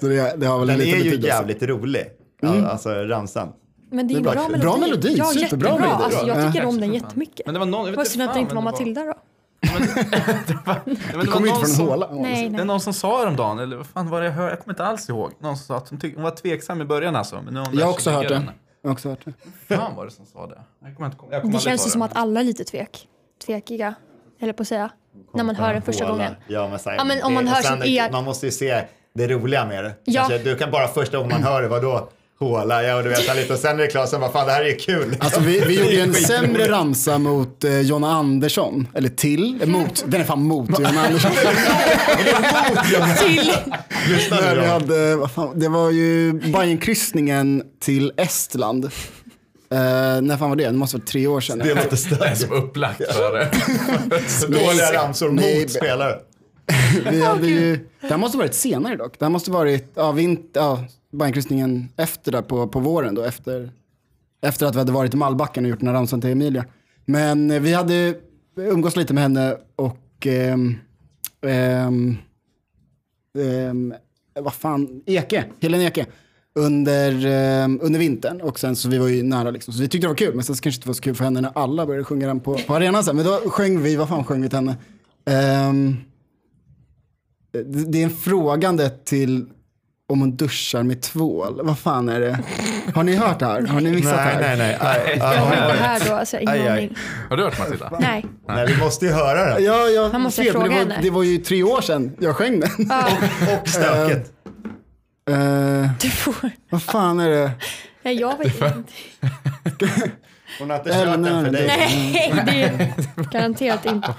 [SPEAKER 5] Så det, det har väl en
[SPEAKER 2] Den är ju jävligt rolig. Ja, alltså ramsan.
[SPEAKER 4] Men det är,
[SPEAKER 5] Det är
[SPEAKER 4] bra,
[SPEAKER 5] bra.
[SPEAKER 4] melodi.
[SPEAKER 5] Bra melodi,
[SPEAKER 4] Ja,
[SPEAKER 5] superbra
[SPEAKER 4] jättebra.
[SPEAKER 5] melodi.
[SPEAKER 4] Alltså, jag
[SPEAKER 5] Ja.
[SPEAKER 4] tycker om den jättemycket.
[SPEAKER 3] Men det var någon, jag vet
[SPEAKER 4] Vad synd att det inte var Matilda då.
[SPEAKER 3] Men det var,
[SPEAKER 5] Det kommer ju inte från en håla.
[SPEAKER 4] Nej,
[SPEAKER 3] Det är någon som sa häromdagen, eller vad fan var det jag hörde? Jag kommer inte alls ihåg. Någon som sa att hon, tyck, hon var tveksam i början alltså. Men nu har hon
[SPEAKER 5] Jag har också hört det.
[SPEAKER 3] den.
[SPEAKER 5] Jag har också hört det.
[SPEAKER 3] Fan var det som sa det? Jag kommer inte, jag kommer
[SPEAKER 4] Det känns ju som att alla är lite tvek. tvekiga, eller på att säga. När man hör den första
[SPEAKER 2] Håla.
[SPEAKER 4] gången.
[SPEAKER 2] Ja, men, här,
[SPEAKER 4] Ja, men om man
[SPEAKER 2] det-
[SPEAKER 4] hör
[SPEAKER 2] sen
[SPEAKER 4] sin
[SPEAKER 2] är-
[SPEAKER 4] er-
[SPEAKER 2] Man måste ju se det roliga med det.
[SPEAKER 4] Ja.
[SPEAKER 2] Kanske, du kan bara första gången man hör det, vadå? Håla, ja och du vet lite och sen är det klart, sen bara fan det här är ju kul.
[SPEAKER 5] Alltså vi, vi gjorde en sämre ramsa mot eh, Jonna Andersson. Eller till, eh, mot, den är fan mot Jonna Andersson.
[SPEAKER 4] Till!
[SPEAKER 2] Lyssna
[SPEAKER 5] När
[SPEAKER 2] nu
[SPEAKER 5] vi hade, vad fan, det var ju Bajenkryssningen till Estland. Eh, när fan var det? Det måste vara tre år sedan.
[SPEAKER 2] Det låter
[SPEAKER 3] Det är
[SPEAKER 2] stört.
[SPEAKER 3] som upplagt för det.
[SPEAKER 2] Dåliga ramsor mot spelare.
[SPEAKER 5] Vi hade ju, det här måste varit senare dock. Det här måste varit ja, vint, ja, Bajenkryssningen efter där på, på våren då. Efter, efter att vi hade varit i Mallbacken och gjort den här ramsan till Emilia. Men eh, vi hade umgås lite med henne och ehm, ehm, ehm, vad fan, Eke, Helen Eke. Under, ehm, under vintern och sen så vi var ju nära liksom. Så vi tyckte det var kul men sen så kanske det inte var så kul för henne när alla började sjunga den på, på arenan sen. Men då sjöng vi, vad fan sjöng vi till henne? Ehm, det är en frågande till om hon duschar med tvål. Vad fan är det? Har ni hört det här? Har ni missat det
[SPEAKER 2] Nej,
[SPEAKER 5] här?
[SPEAKER 2] nej, nej. Aj,
[SPEAKER 4] Jag var inte här då, alltså ingen
[SPEAKER 2] Aj, aj.
[SPEAKER 4] aning.
[SPEAKER 3] Har du hört Matilda?
[SPEAKER 4] Nej.
[SPEAKER 2] Nej, vi måste ju höra det.
[SPEAKER 5] Ja, jag
[SPEAKER 4] Man måste
[SPEAKER 5] vet,
[SPEAKER 4] fråga
[SPEAKER 5] det, var,
[SPEAKER 4] henne.
[SPEAKER 5] det var ju tre år sedan jag sjöng den.
[SPEAKER 2] Och stöket.
[SPEAKER 5] Eh,
[SPEAKER 4] Du får...
[SPEAKER 5] vad fan är det?
[SPEAKER 4] Nej, jag vet inte.
[SPEAKER 2] Hon har inte kört den
[SPEAKER 5] nej,
[SPEAKER 2] för dig.
[SPEAKER 4] Nej, det är garanterat inte.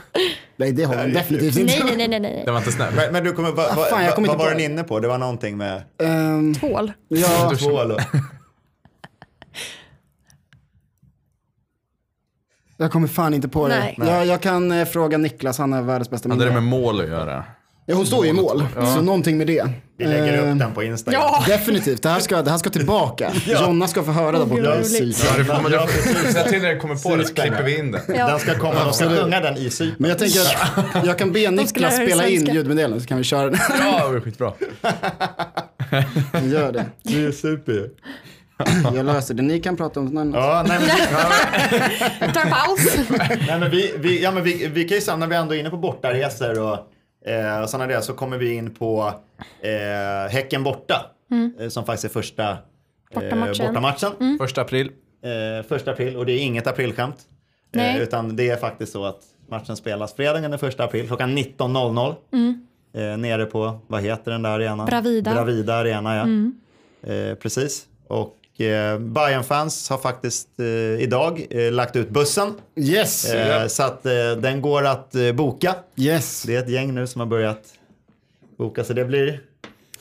[SPEAKER 5] Nej, det har hon definitivt inte.
[SPEAKER 4] Nej, nej, nej, nej.
[SPEAKER 3] Den var inte snäll.
[SPEAKER 2] Men, men du kommer, va, va,
[SPEAKER 5] fan, jag kommer
[SPEAKER 2] vad
[SPEAKER 5] inte
[SPEAKER 2] var den inne på? Det var någonting med
[SPEAKER 5] Ehm,
[SPEAKER 4] Tvål.
[SPEAKER 5] ja,
[SPEAKER 2] tvål och...
[SPEAKER 5] jag kommer fan inte på det.
[SPEAKER 4] Nej.
[SPEAKER 5] Jag, jag kan eh, fråga Niklas, han är världens bästa
[SPEAKER 3] Hade det med
[SPEAKER 5] minne.
[SPEAKER 3] mål att göra?
[SPEAKER 5] Ja, hon står ju i mål, så någonting med det.
[SPEAKER 2] Vi lägger
[SPEAKER 5] Eh,
[SPEAKER 2] upp den på Instagram.
[SPEAKER 4] Ja!
[SPEAKER 5] Definitivt, det här ska, det här ska tillbaka. Jonna ska få höra där borta.
[SPEAKER 3] Ja, man
[SPEAKER 2] Ja, precis.
[SPEAKER 3] När det kommer på det så klipper vi in den.
[SPEAKER 4] Ja.
[SPEAKER 2] Den ska komma, de ska sjunga den i Cypern.
[SPEAKER 5] Men jag tänker att jag kan be Niklas spela in ljudmeddelandet så kan vi köra den.
[SPEAKER 3] Ja, det var skitbra.
[SPEAKER 5] Gör det.
[SPEAKER 2] Det är super.
[SPEAKER 5] Jag löser det. Ni kan prata om något annat.
[SPEAKER 2] Ja, nej, men,
[SPEAKER 4] Jag tar en paus.
[SPEAKER 2] nej, men, vi, vi, ja, men vi, vi kan ju sen när vi ändå är inne på bortaresor och eh, sådana där så kommer vi in på eh, Häcken borta. Eh, som faktiskt är första
[SPEAKER 4] Bortamatchen.
[SPEAKER 2] Eh, bortamatchen.
[SPEAKER 3] Första april.
[SPEAKER 2] Eh, första april och det är inget aprilskämt. Eh, utan det är faktiskt så att matchen spelas fredagen den första april klockan 19.00. Eh, nere på, vad heter den där arenan?
[SPEAKER 4] Bravida.
[SPEAKER 2] Bravida Arena, ja. Eh, precis. Och eh, bayern fans har faktiskt eh, idag eh, lagt ut bussen.
[SPEAKER 5] Yes!
[SPEAKER 2] Eh, så att eh, den går att eh, boka.
[SPEAKER 5] Yes!
[SPEAKER 2] Det är ett gäng nu som har börjat boka så det blir,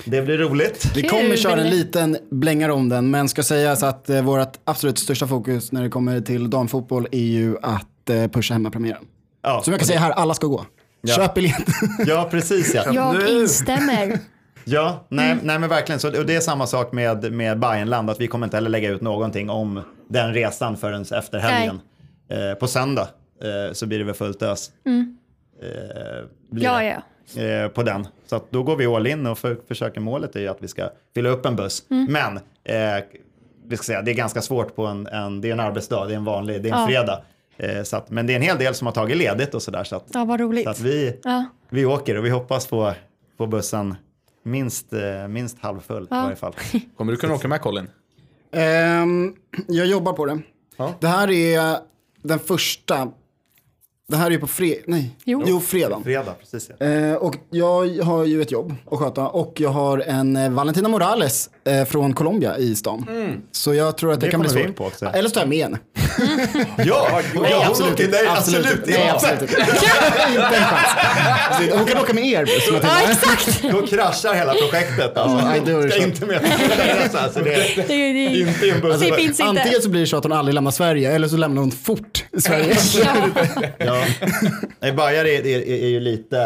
[SPEAKER 2] det blir roligt.
[SPEAKER 5] Vi kommer köra en liten blängare om den, men ska säga så att eh, vårt absolut största fokus när det kommer till damfotboll är ju att eh, pusha hemmapremiären.
[SPEAKER 2] Ja,
[SPEAKER 5] Som jag kan säga här, alla ska gå. Köp biljett.
[SPEAKER 2] ja precis ja.
[SPEAKER 4] Jag instämmer.
[SPEAKER 2] Ja, nej, nej men verkligen. Så, och det är samma sak med, med Bayernland, att vi kommer inte heller lägga ut någonting om den resan förrän efter helgen. Eh, på söndag eh, så blir det väl fullt ös. Eh, blir
[SPEAKER 4] Ja, ja.
[SPEAKER 2] eh, på den. Så då går vi all in och för, försöker målet är ju att vi ska fylla upp en buss.
[SPEAKER 4] Mm.
[SPEAKER 2] Men eh, vi ska säga, det är ganska svårt på en, en, det är en arbetsdag, det är en vanlig, det är en
[SPEAKER 4] Ja.
[SPEAKER 2] fredag. Eh, så att, men det är en hel del som har tagit ledigt och sådär. Så att,
[SPEAKER 4] Ja, vad roligt.
[SPEAKER 2] så att vi,
[SPEAKER 4] Ja.
[SPEAKER 2] vi åker och vi hoppas få, få bussen minst, eh, minst halvfull i
[SPEAKER 4] Ja.
[SPEAKER 2] varje fall.
[SPEAKER 3] Kommer du kunna åka med Colin?
[SPEAKER 5] Ehm, jag jobbar på det.
[SPEAKER 3] Ja.
[SPEAKER 5] Det här är den första. Det här är ju på fre- nej.
[SPEAKER 4] Jo.
[SPEAKER 5] jo fredagen.
[SPEAKER 2] Fredag, precis ja.
[SPEAKER 5] Eh, och jag har ju ett jobb att sköta och jag har en eh, Valentina Morales eh, från Colombia i stan. Så jag tror att det,
[SPEAKER 2] Det
[SPEAKER 5] kan bli svårt.
[SPEAKER 2] på också.
[SPEAKER 5] Eller så tar jag med henne.
[SPEAKER 2] Ja,
[SPEAKER 5] Nej, absolut inte.
[SPEAKER 2] Nej,
[SPEAKER 5] absolut,
[SPEAKER 2] absolut
[SPEAKER 5] inte. Nej, absolut inte. inte en chans. Absolut. Hon kan åka med er buss.
[SPEAKER 4] Ja, exakt.
[SPEAKER 2] Då kraschar hela projektet. Alltså.
[SPEAKER 5] nej, det var det
[SPEAKER 2] ska inte med alltså, det är
[SPEAKER 4] Det, är- det, är-
[SPEAKER 2] inte i en buss.
[SPEAKER 4] inte.
[SPEAKER 5] Antingen så blir det så att hon aldrig lämnar Sverige eller så lämnar hon fort Sverige.
[SPEAKER 4] Ja.
[SPEAKER 2] Ja. Nej, Bajar är, är, är ju lite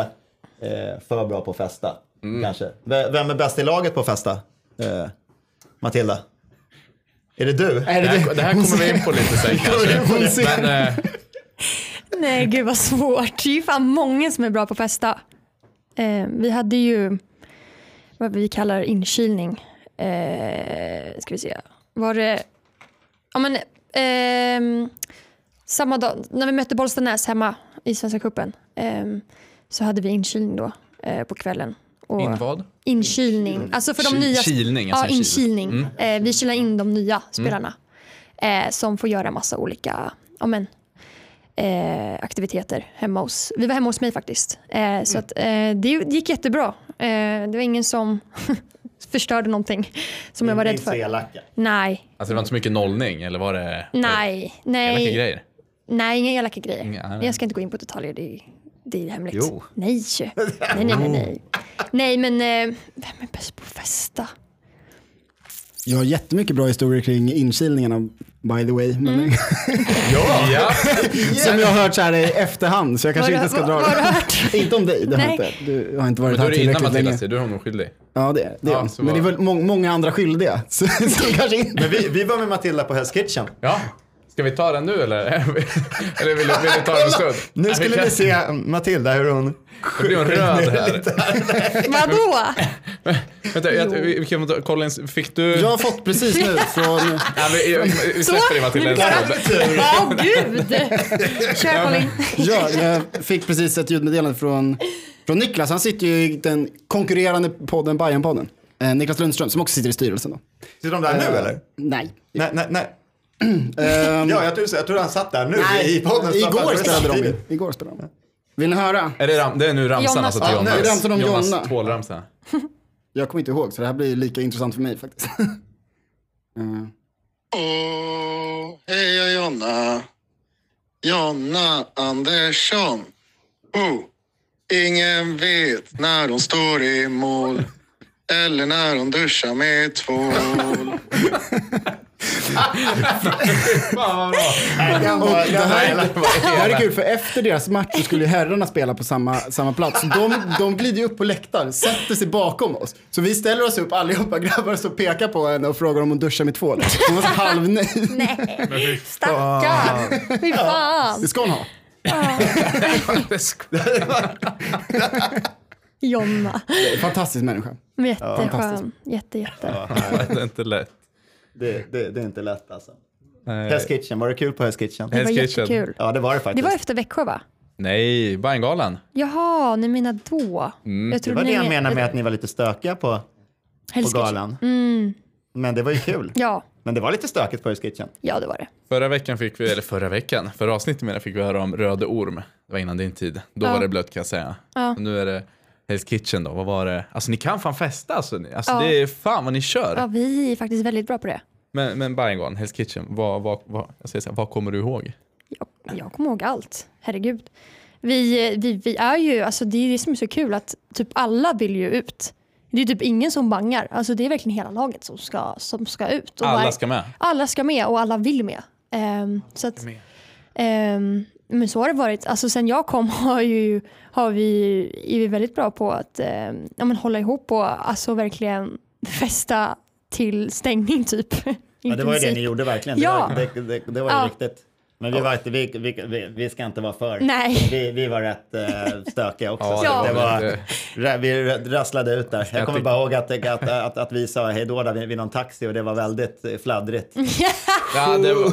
[SPEAKER 2] eh, för bra på att festa. Kanske. V- Vem är bäst i laget på att festa? Eh, Matilda? Är det du?
[SPEAKER 5] Är
[SPEAKER 3] Det
[SPEAKER 5] det
[SPEAKER 3] här,
[SPEAKER 5] det?
[SPEAKER 3] här kommer vi in på lite sen kanske. Men eh,
[SPEAKER 4] Nej, gud vad svårt. Det är ju fan många som är bra på att festa. Eh, vi hade ju vad vi kallar inkilning. Eh, ska vi se. Var det... Ja, men, ehm, samma dag, när vi mötte Bollstanäs hemma i Svenska cupen ehm, så hade vi inkilning då eh, på kvällen. Och
[SPEAKER 3] in vad?
[SPEAKER 4] Inkilning. Alltså för de nya...
[SPEAKER 3] kilning,
[SPEAKER 4] Ja,
[SPEAKER 3] alltså kil.
[SPEAKER 4] inkilning. Eh, vi kilar in de nya spelarna eh, som får göra massa olika ja, men, eh, aktiviteter hemma hos... Vi var hemma hos mig faktiskt. Eh, Så att, eh, det gick jättebra. Eh, det var ingen som förstörde någonting som jag var rädd för.
[SPEAKER 2] elaka.
[SPEAKER 4] Nej,
[SPEAKER 3] Alltså det var inte så mycket nollning eller var det
[SPEAKER 4] nej,
[SPEAKER 3] elaka
[SPEAKER 4] nej.
[SPEAKER 3] grejer?
[SPEAKER 4] Nej, inga elaka grejer.
[SPEAKER 3] Nej.
[SPEAKER 4] Jag ska inte gå in på detaljer, det är, det är hemligt.
[SPEAKER 2] Jo.
[SPEAKER 4] Nej, nej, nej, nej. Nej, nej men eh, vem är bäst på att festa?
[SPEAKER 5] Jag har jättemycket bra historier kring inkilningarna by the way. Men,
[SPEAKER 3] Ja,
[SPEAKER 5] Som jag har hört så här i efterhand så jag kanske
[SPEAKER 4] Vad-
[SPEAKER 5] inte ska dra
[SPEAKER 4] du hört?
[SPEAKER 5] Inte om dig, det har inte. Du har inte varit
[SPEAKER 3] men då
[SPEAKER 5] här
[SPEAKER 3] är det innan
[SPEAKER 5] tillräckligt länge.
[SPEAKER 3] Matilda du är honom skyldig.
[SPEAKER 5] Ja det är det. är
[SPEAKER 3] Ja, så
[SPEAKER 5] Men det är
[SPEAKER 3] var-
[SPEAKER 5] väl må många andra skyldiga. Så, som kanske inte...
[SPEAKER 2] Men vi, vi var med Matilda på Hell's Kitchen.
[SPEAKER 3] Ja, ska vi ta den nu eller? eller vill du, vill du ta den en stund?
[SPEAKER 2] Nu
[SPEAKER 3] Nej,
[SPEAKER 2] skulle
[SPEAKER 3] vi kan-
[SPEAKER 2] ni se Matilda hur hon...
[SPEAKER 3] Det blir hon röd här.
[SPEAKER 4] Vadå?
[SPEAKER 3] Vänta, jag, vi, vi kan ta, Collins, fick du...
[SPEAKER 5] Jag har fått precis nu från...
[SPEAKER 3] Ja, vi, vi, vi släpper det Matilda
[SPEAKER 4] nu
[SPEAKER 3] en stund.
[SPEAKER 4] Ja, gud. Kör Colin.
[SPEAKER 5] Ja, jag fick precis ett ljudmeddelande från, från Niklas. Han sitter ju i den konkurrerande podden Bajen-podden. Eh, Niklas Lundström som också sitter i styrelsen då.
[SPEAKER 2] Sitter de där nu eller?
[SPEAKER 5] Nej.
[SPEAKER 2] Nej, nej, nej.
[SPEAKER 5] Ehm,
[SPEAKER 2] Ja, jag tror, jag tror han satt där nu i podden.
[SPEAKER 5] igår spelade de
[SPEAKER 2] ju.
[SPEAKER 5] Igår spelade de. Vill ni höra?
[SPEAKER 3] Är det, ram, det är nu ramsan
[SPEAKER 4] Jonas.
[SPEAKER 3] alltså till
[SPEAKER 2] Ja,
[SPEAKER 3] Jonas.
[SPEAKER 2] nu är
[SPEAKER 5] ramsan om
[SPEAKER 3] Jonas
[SPEAKER 5] Jonna.
[SPEAKER 3] tvålramsa.
[SPEAKER 5] Jag kommer inte ihåg så det här blir lika intressant för mig faktiskt. Eh,
[SPEAKER 6] Åh, hej jag är Jonna. Jonna Andersson. Oh, ingen vet när hon står i mål. Eller när hon duschar med tvål.
[SPEAKER 3] Fan vad bra.
[SPEAKER 5] Det, här, det här är kul för efter deras match så skulle ju herrarna spela på samma, samma plats. Så De, de glider ju upp på läktaren, sätter sig bakom oss. Så vi ställer oss upp allihopa, grabbar och pekar på henne och frågar om hon duschar med tvål. Hon var halvnöjd.
[SPEAKER 4] Nej, stackarn. Fy fan.
[SPEAKER 5] Det ska hon ha.
[SPEAKER 4] Jonna.
[SPEAKER 5] Fantastisk människa.
[SPEAKER 4] Jätteskön. Jätte, jätte.
[SPEAKER 3] Det är inte lätt.
[SPEAKER 2] Det, det, det är inte lätt alltså. Hell's Kitchen, var det kul på Hell's Kitchen?
[SPEAKER 4] Det var
[SPEAKER 3] Hell's Kitchen.
[SPEAKER 4] jättekul.
[SPEAKER 2] Ja, det var det
[SPEAKER 4] Det
[SPEAKER 2] faktiskt.
[SPEAKER 4] var efter Växjö va?
[SPEAKER 3] Nej, Bajengalan.
[SPEAKER 4] Jaha, ni menar då?
[SPEAKER 3] Mm.
[SPEAKER 4] Jag
[SPEAKER 2] Det var det
[SPEAKER 4] ni
[SPEAKER 2] jag
[SPEAKER 4] men-
[SPEAKER 2] menade med att ni var lite stökiga på, på
[SPEAKER 4] Hell's
[SPEAKER 2] galan.
[SPEAKER 4] Mm,
[SPEAKER 2] Men det var ju kul.
[SPEAKER 4] ja,
[SPEAKER 2] Men det var lite stökigt på Hell's Kitchen.
[SPEAKER 4] ja det var det.
[SPEAKER 3] Förra veckan fick vi, eller förra veckan, förra avsnittet menar jag, fick vi höra om Röde Orm. Det var innan din tid. Då
[SPEAKER 4] Ja.
[SPEAKER 3] var det blött kan jag säga.
[SPEAKER 4] Ja.
[SPEAKER 3] Nu är det Hell's Kitchen då. Vad var det? Alltså ni kan fan festa alltså. Ni- alltså
[SPEAKER 4] Ja.
[SPEAKER 3] Det är fan vad ni kör.
[SPEAKER 4] Ja, vi är faktiskt väldigt bra på det.
[SPEAKER 3] Men, men Bajengalan, Hell's Kitchen, vad, vad, vad, jag säger så här, vad kommer du ihåg?
[SPEAKER 4] Jag, jag kommer ihåg allt, herregud. Vi, vi, vi är ju, alltså det är det som är så kul att typ alla vill ju ut. Det är typ ingen som bangar. Alltså det är verkligen hela laget som ska, som ska ut. Och
[SPEAKER 3] Alla
[SPEAKER 4] var-
[SPEAKER 3] ska med.
[SPEAKER 4] alla ska med och alla vill med. Ehm, så att, ehm, men så har det varit. Alltså sen jag kom har, ju, har vi, är vi väldigt bra på att ehm, ja, men hålla ihop och alltså verkligen festa till stängning typ.
[SPEAKER 2] Ja, det var ju det ni gjorde verkligen. Det,
[SPEAKER 4] Ja.
[SPEAKER 2] var, det, det, det var ju
[SPEAKER 4] Ja.
[SPEAKER 2] riktigt. Men vi, var inte, vi, vi, vi, vi ska inte vara för.
[SPEAKER 4] Nej.
[SPEAKER 2] Vi, vi var rätt eh, stökiga också.
[SPEAKER 3] Ja, det var
[SPEAKER 2] det var, vi rasslade ut där. Jag kommer bara ihåg att, att, att, att vi sa hej då där vid, vid någon taxi och det var väldigt eh, fladdrigt.
[SPEAKER 3] Ja, det var...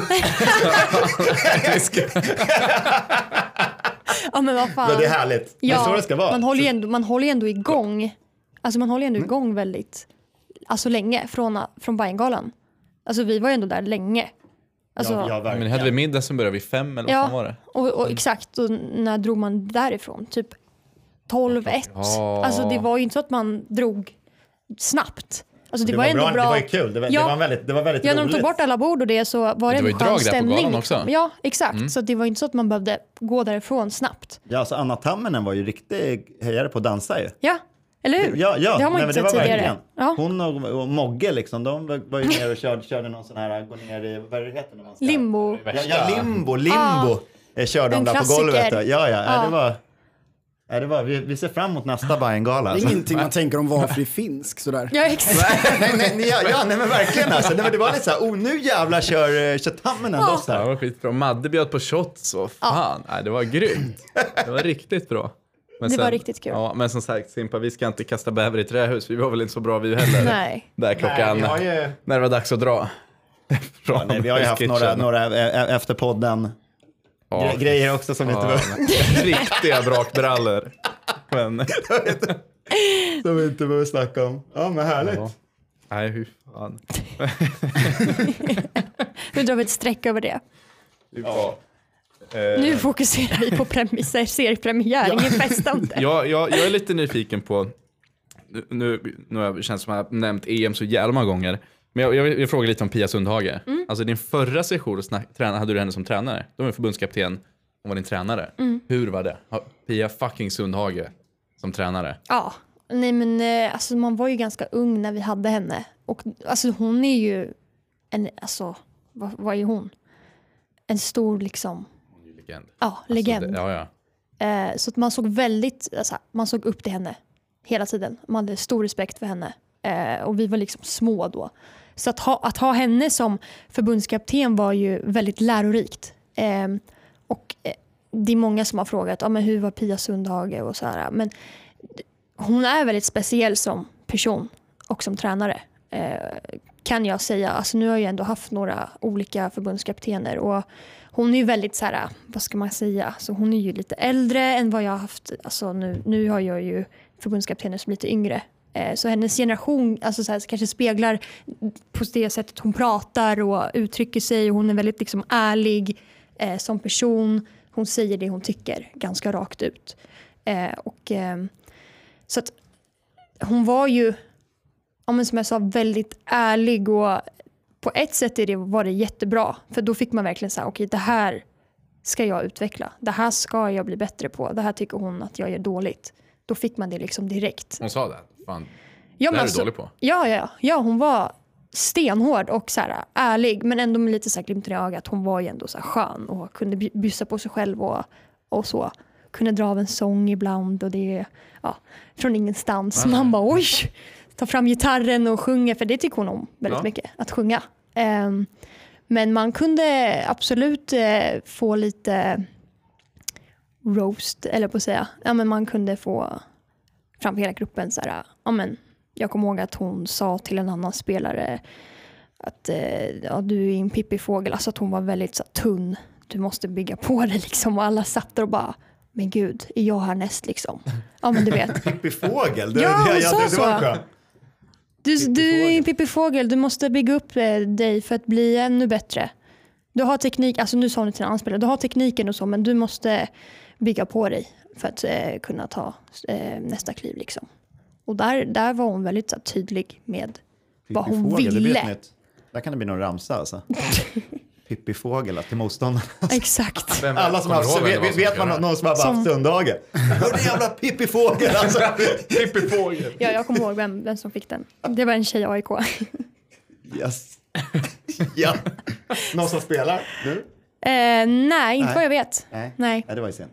[SPEAKER 4] Ja men vad fan.
[SPEAKER 2] Men det är härligt. det är så det ska vara.
[SPEAKER 4] Man håller ju ändå, man håller ändå igång. Alltså man håller ju ändå igång väldigt, alltså länge från, från Bajengalan. Alltså vi var ju ändå där länge. Alltså,
[SPEAKER 2] ja, ja,
[SPEAKER 3] Men hade väl middag som började vid fem eller vad fan var
[SPEAKER 4] ja,
[SPEAKER 3] det?
[SPEAKER 4] och, och exakt. Och när drog man därifrån? Typ 12-1.
[SPEAKER 3] Ja.
[SPEAKER 4] Alltså det var ju inte så att man drog snabbt. Alltså det,
[SPEAKER 2] det
[SPEAKER 4] var,
[SPEAKER 2] var
[SPEAKER 4] ändå
[SPEAKER 2] bra.
[SPEAKER 4] bra.
[SPEAKER 2] Det var ju kul. Det var,
[SPEAKER 4] Ja.
[SPEAKER 2] det var väldigt, det var väldigt
[SPEAKER 4] Ja, när de
[SPEAKER 2] roligt.
[SPEAKER 4] tog bort alla bord och det så var det,
[SPEAKER 3] var
[SPEAKER 4] ändå
[SPEAKER 3] ju
[SPEAKER 4] skön
[SPEAKER 3] drag där på
[SPEAKER 4] stämning.
[SPEAKER 3] galan
[SPEAKER 4] liksom.
[SPEAKER 3] också.
[SPEAKER 4] Ja, exakt.
[SPEAKER 2] Mm.
[SPEAKER 4] Så det var inte så att man behövde gå därifrån snabbt.
[SPEAKER 2] Ja, alltså Anna Tamminen var ju riktig hejare på att dansa ju.
[SPEAKER 4] Ja, eller hur?
[SPEAKER 2] Ja, ja.
[SPEAKER 4] det har man
[SPEAKER 2] nej,
[SPEAKER 4] inte
[SPEAKER 2] det
[SPEAKER 4] sett
[SPEAKER 2] var
[SPEAKER 4] tidigare.
[SPEAKER 2] verkligen.
[SPEAKER 4] Ja.
[SPEAKER 2] Hon och, och Mogge liksom, de var- ju ner och körde, körde någon sån här, gå ner i, vad är det heter när man ska?
[SPEAKER 4] Limbo.
[SPEAKER 2] Ja, ja limbo, limbo. Jag körde
[SPEAKER 4] En
[SPEAKER 2] de där på golvet. Ja, ja, ja.
[SPEAKER 4] Ja.
[SPEAKER 2] det var... Ja, det var vi, vi ser fram emot nästa Bajengala.
[SPEAKER 5] Det är ingenting man tänker om valfri finsk sådär.
[SPEAKER 4] Ja, exakt.
[SPEAKER 2] nej, nej, nej, ja, ja, nej, men verkligen alltså. Nej, men det var lite så här, oh, nu jävlar kör, eh, kör Tamminen loss
[SPEAKER 3] Ja, det
[SPEAKER 2] här.
[SPEAKER 3] var skitbra. Madde bjöd på shots och fan, nej, det var grymt. Det var riktigt bra. Men
[SPEAKER 4] Det var riktigt kul.
[SPEAKER 3] Ja, men som sagt Simpa, vi ska inte kasta bäver i trähus. Vi var väl inte så bra vi heller.
[SPEAKER 4] Nej.
[SPEAKER 3] Där klockan,
[SPEAKER 2] Nej, vi har ju,
[SPEAKER 3] när det var dags att dra.
[SPEAKER 2] ja, nej, vi har ju haft några, några eh, eh, efter podden
[SPEAKER 3] Ja,
[SPEAKER 2] gre- grejer också som vi inte
[SPEAKER 3] men- Riktiga brakbrallor. Men,
[SPEAKER 2] som vi inte behöver snacka om. Ja, men härligt.
[SPEAKER 3] ja. Nej, hur fan.
[SPEAKER 4] Nu drar vi ett streck över det.
[SPEAKER 3] Ja.
[SPEAKER 4] Nu fokuserar vi på seriepremiär, ingen festande.
[SPEAKER 3] Jag, jag, jag är lite nyfiken på, nu, nu jag känns som att jag har nämnt EM så jävla många gånger, men jag, jag vill fråga lite om Pia Sundhage.
[SPEAKER 4] Mm.
[SPEAKER 3] Alltså din förra session snack, träna, hade du henne som tränare. Då var hon förbundskapten, hon var din tränare.
[SPEAKER 4] Mm.
[SPEAKER 3] Hur var det? Pia fucking Sundhage som tränare.
[SPEAKER 4] Ja, nej men eh, alltså man var ju ganska ung när vi hade henne. Och alltså hon är ju en, alltså vad, vad är hon? En stor liksom,
[SPEAKER 3] Legend.
[SPEAKER 4] ja, legend.
[SPEAKER 3] Alltså, det, ja, ja.
[SPEAKER 4] Eh, så att man såg väldigt, alltså, man såg upp till henne hela tiden. Man hade stor respekt för henne. Eh, och vi var liksom små då. Så att ha, att ha henne som förbundskapten var ju väldigt lärorikt. Eh, och det är många som har frågat, ah, men hur var Pia Sundhage och så här. Men hon är väldigt speciell som person och som tränare. Eh, kan jag säga. Alltså nu har jag ändå haft några olika förbundskaptener och hon är ju väldigt så här, vad ska man säga, alltså hon är ju lite äldre än vad jag har haft. Alltså nu, nu har jag ju förbundskaptener som är lite yngre. Eh, så hennes generation alltså så här, kanske speglar på det sättet hon pratar och uttrycker sig. Och hon är väldigt liksom ärlig eh, som person. Hon säger det hon tycker ganska rakt ut. Eh, och, eh, så att hon var ju, ja, men som jag sa, väldigt ärlig och på ett sätt är det, var det jättebra. För då fick man verkligen säga, okej det här ska jag utveckla. Det här ska jag bli bättre på. Det här tycker hon att jag gör dåligt. Då fick man det liksom direkt.
[SPEAKER 3] Hon sa det. Fan,
[SPEAKER 4] Ja,
[SPEAKER 3] det här är
[SPEAKER 4] alltså-
[SPEAKER 3] du dålig på.
[SPEAKER 4] Ja, ja, ja, hon var stenhård och så här, ärlig men ändå med lite så här glimten i ögat. Hon var ju ändå så här skön och kunde bjussa på sig själv och, och så. Kunde dra av en sång ibland och det ja, från ingenstans. Man bara oj, ta fram gitarren och sjunga för det tycker hon om väldigt
[SPEAKER 3] Ja.
[SPEAKER 4] mycket, att sjunga. Ehm, men man kunde absolut eh, få lite roast, eller på att säga. Ja, men man kunde få fram hela gruppen så här, ja men jag kommer ihåg att hon sa till en annan spelare att eh, ja, du är en pippifågel, alltså att hon var väldigt så, här, tunn. Du måste bygga på det liksom och alla satt där och bara men gud, är jag härnäst liksom? Ja men du vet.
[SPEAKER 2] Pippi Fågel, det,
[SPEAKER 4] Ja, hon sa
[SPEAKER 2] det, det var
[SPEAKER 4] så. Du, du är en pippifågel, du måste bygga upp eh, dig för att bli ännu bättre. Du har teknik, alltså nu sa hon till en annan spelare, du har tekniken och så men du måste bygga på dig för att eh, kunna ta eh, nästa kliv liksom. Och där, där var hon väldigt så, tydlig med vad
[SPEAKER 2] Pippi
[SPEAKER 4] hon
[SPEAKER 2] Fågel, det
[SPEAKER 4] ville.
[SPEAKER 2] nytt. Där kan det bli någon ramsa alltså. Pippi Fågel till motståndarna.
[SPEAKER 4] Exakt.
[SPEAKER 3] Vem-
[SPEAKER 2] Alla som har haft,
[SPEAKER 3] det
[SPEAKER 2] vet, vet man någon som har
[SPEAKER 4] Som-
[SPEAKER 2] haft Sundhage? Hörru jävla Pippi Fågel alltså.
[SPEAKER 3] Pippi Fågel.
[SPEAKER 4] Ja, jag kommer ihåg vem, vem som fick den. Det var en tjej i AIK.
[SPEAKER 2] Yes. ja. Någon som spelar nu?
[SPEAKER 4] Eh, nej, inte
[SPEAKER 2] Nej.
[SPEAKER 4] vad jag vet.
[SPEAKER 2] Nej.
[SPEAKER 4] Nej.
[SPEAKER 2] Nej, det var ju sent.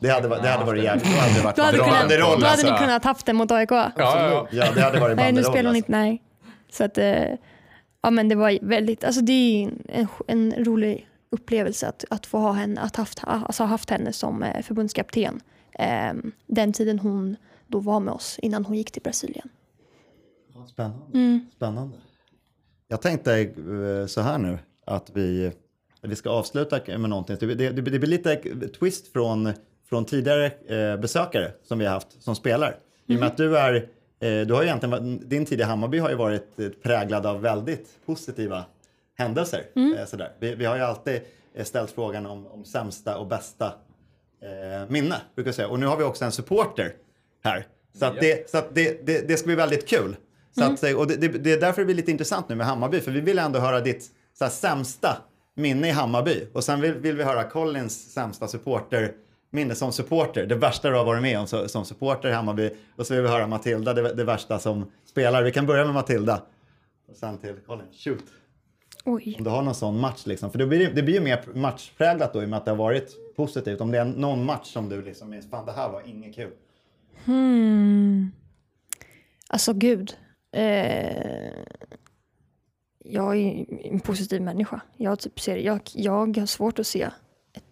[SPEAKER 2] Det hade, varit- det hade varit jävligt. Då hade det varit
[SPEAKER 4] hade, kunnat,
[SPEAKER 3] banderoll,
[SPEAKER 4] då hade
[SPEAKER 3] alltså.
[SPEAKER 4] ni kunnat haft den mot AIK.
[SPEAKER 3] Ja, ja, ja.
[SPEAKER 2] Ja, det hade varit
[SPEAKER 4] Nej, nu
[SPEAKER 2] banderoll,
[SPEAKER 4] spelar hon
[SPEAKER 2] alltså.
[SPEAKER 4] inte. Nej. Så att, eh, ja, men det var väldigt, alltså det är en, en rolig upplevelse att, att få ha henne, att haft, alltså ha haft henne som eh, förbundskapten. Eh, den tiden hon då var med oss innan hon gick till Brasilien.
[SPEAKER 2] Spännande. Spännande. Jag tänkte eh, så här nu, att vi, vi ska avsluta med någonting. Det, det, det blir lite twist från, från tidigare eh, besökare som vi har haft som spelar. I och med att du är, du har ju egentligen, din tid i Hammarby har ju varit eh, präglad av väldigt positiva händelser. Eh, sådär. Vi, vi har ju alltid eh, ställt frågan om, om sämsta och bästa eh, minne. Brukar jag säga. Och nu har vi också en supporter här. Så, att det, så att det, det, det ska bli väldigt kul. Så att, eh, och det, det, det är därför det blir lite intressant nu med Hammarby. För vi vill ändå höra ditt så här, sämsta minne i Hammarby. Och sen vill, vill vi höra Collins sämsta supporter minne som supporter. Det värsta du har varit med om så, som supporter i Hammarby. Och så vill vi höra Matilda, det, det värsta som spelare. Vi kan börja med Matilda. Och sen till Colin. Shoot.
[SPEAKER 4] Oj.
[SPEAKER 2] Om du har någon sån match liksom. För det blir, det blir ju mer matchpräglat då i och med att det har varit positivt. Om det är någon match som du liksom minns, fan det här var inget kul.
[SPEAKER 4] Hmm. Alltså gud. Eh, jag är en positiv människa. Jag, typ ser, jag, jag har svårt att se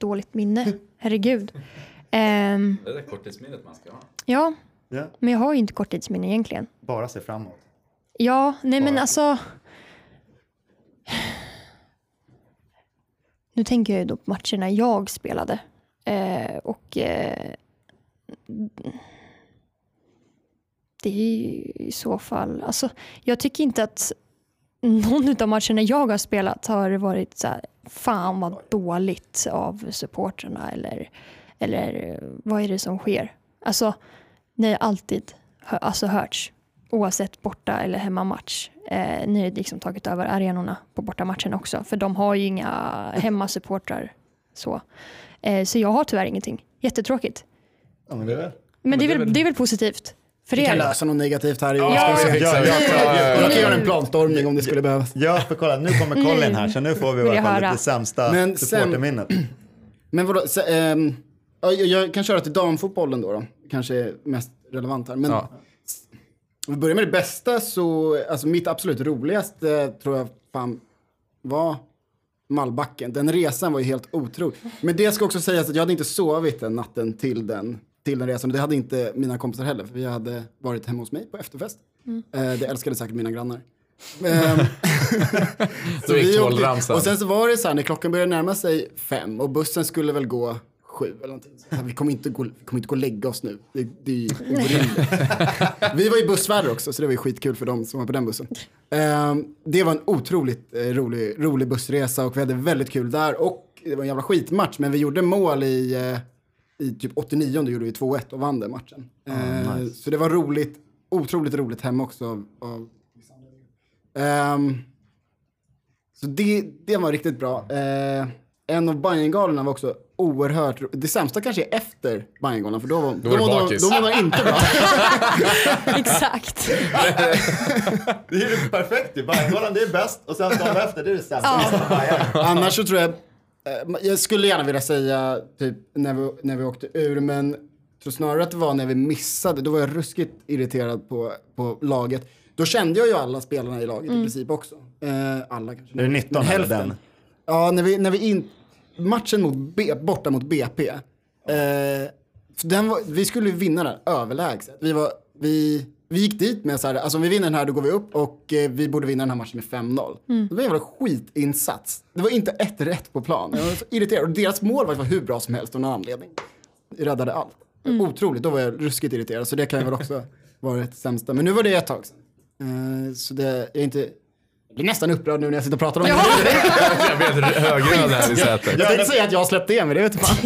[SPEAKER 4] dåligt minne. Herregud. Ehm,
[SPEAKER 3] Det är det korttidsminnet man ska ha.
[SPEAKER 4] ja,
[SPEAKER 2] Ja.
[SPEAKER 4] men jag har ju inte korttidsminne egentligen.
[SPEAKER 2] Bara se framåt.
[SPEAKER 4] Ja, nej men
[SPEAKER 2] Bara.
[SPEAKER 4] alltså. Nu tänker jag ju då på matcherna jag spelade. Eh, och eh, det är ju i så fall, alltså jag tycker inte att någon av matcherna jag har spelat har varit så här, fan vad dåligt av supporterna eller, eller vad är det som sker? Alltså, ni har alltid hö- alltså, hörts oavsett borta eller hemmamatch. Eh, ni har liksom tagit över arenorna på bortamatchen också, för de har ju inga hemmasupportrar. Så. Eh, så jag har tyvärr ingenting. Jättetråkigt.
[SPEAKER 2] Ja, men det är väl.
[SPEAKER 4] Men, det, är
[SPEAKER 3] det
[SPEAKER 4] väl- det är väl positivt för
[SPEAKER 5] Vi kan lösa något negativt här i
[SPEAKER 3] Ja,
[SPEAKER 5] ja. Jag kan göra en planstormning om det skulle behövas.
[SPEAKER 2] Ja, för kolla, nu kommer Colin här, så nu får vi i alla fall lite sämsta
[SPEAKER 5] Men
[SPEAKER 2] supporterminnet.
[SPEAKER 5] Men vadå, så, ja, jag, jag kan köra till damfotbollen då, då. Kanske är mest relevant här. Men
[SPEAKER 3] Ja.
[SPEAKER 5] om vi börjar med det bästa så, alltså mitt absolut roligaste tror jag fan var Mallbacken. Den resan var ju helt otrolig. Men det ska också sägas att jag hade inte sovit den natten till den, till den resan. Det hade inte mina kompisar heller, för vi hade varit hemma hos mig på efterfest. Eh, det älskade säkert mina grannar. Ehm,
[SPEAKER 3] gick
[SPEAKER 5] vi åkte-. Och sen så var det så här när klockan började närma sig fem och bussen skulle väl gå sju eller någonting. Så här, vi kommer inte gå, vi kommer inte gå och lägga oss nu. Det, det är ju orimligt. vi var ju bussvärdar också så det var ju skitkul för dem som var på den bussen. Ehm, det var en otroligt eh, rolig, rolig bussresa och vi hade väldigt kul där och det var en jävla skitmatch men vi gjorde mål i, eh, i typ 89 då gjorde vi 2-1 och vann den matchen. Ehm, Så det var roligt, otroligt roligt hemma också av, av. Ehm, så det, det var riktigt bra. Eh, en av Bajengalorna var också oerhört Det sämsta kanske är efter Bajengalan för då var, då
[SPEAKER 3] var bakis.
[SPEAKER 5] då var de inte bra.
[SPEAKER 4] Exakt.
[SPEAKER 2] Det är ju perfekt ju. Bajengalan det är bäst och sen dagen efter det är det sämsta.
[SPEAKER 5] Annars så tror jag, jag skulle gärna vilja säga typ när vi, när vi åkte ur men jag tror snarare att det var när vi missade, då var jag ruskigt irriterad på, på laget. Då kände jag ju alla spelarna i laget i princip också. Eh, alla kanske.
[SPEAKER 2] Är det 19
[SPEAKER 5] Men
[SPEAKER 2] eller den?
[SPEAKER 5] Ja, när vi, när vi in, matchen mot B, borta mot BP. Eh, för den var, vi skulle ju vinna den överlägset. Vi, var, vi, vi gick dit med så här, alltså om vi vinner den här då går vi upp och eh, vi borde vinna den här matchen med 5-0. Det var en jävla skitinsats. Det var inte ett rätt på plan. Jag var så irriterad. Och deras mål var hur bra som helst av någon anledning. Räddade allt. Otroligt, då var jag ruskigt irriterad. Så det kan ju väl också vara det sämsta. Men nu var det ett tag sedan. Eh, så det, jag är inte... Jag blir nästan upprörd nu när jag sitter och pratar om det.
[SPEAKER 3] Jag vet högröd här i sätet.
[SPEAKER 5] Jag tänkte säga att jag släppte det, men det vet fan.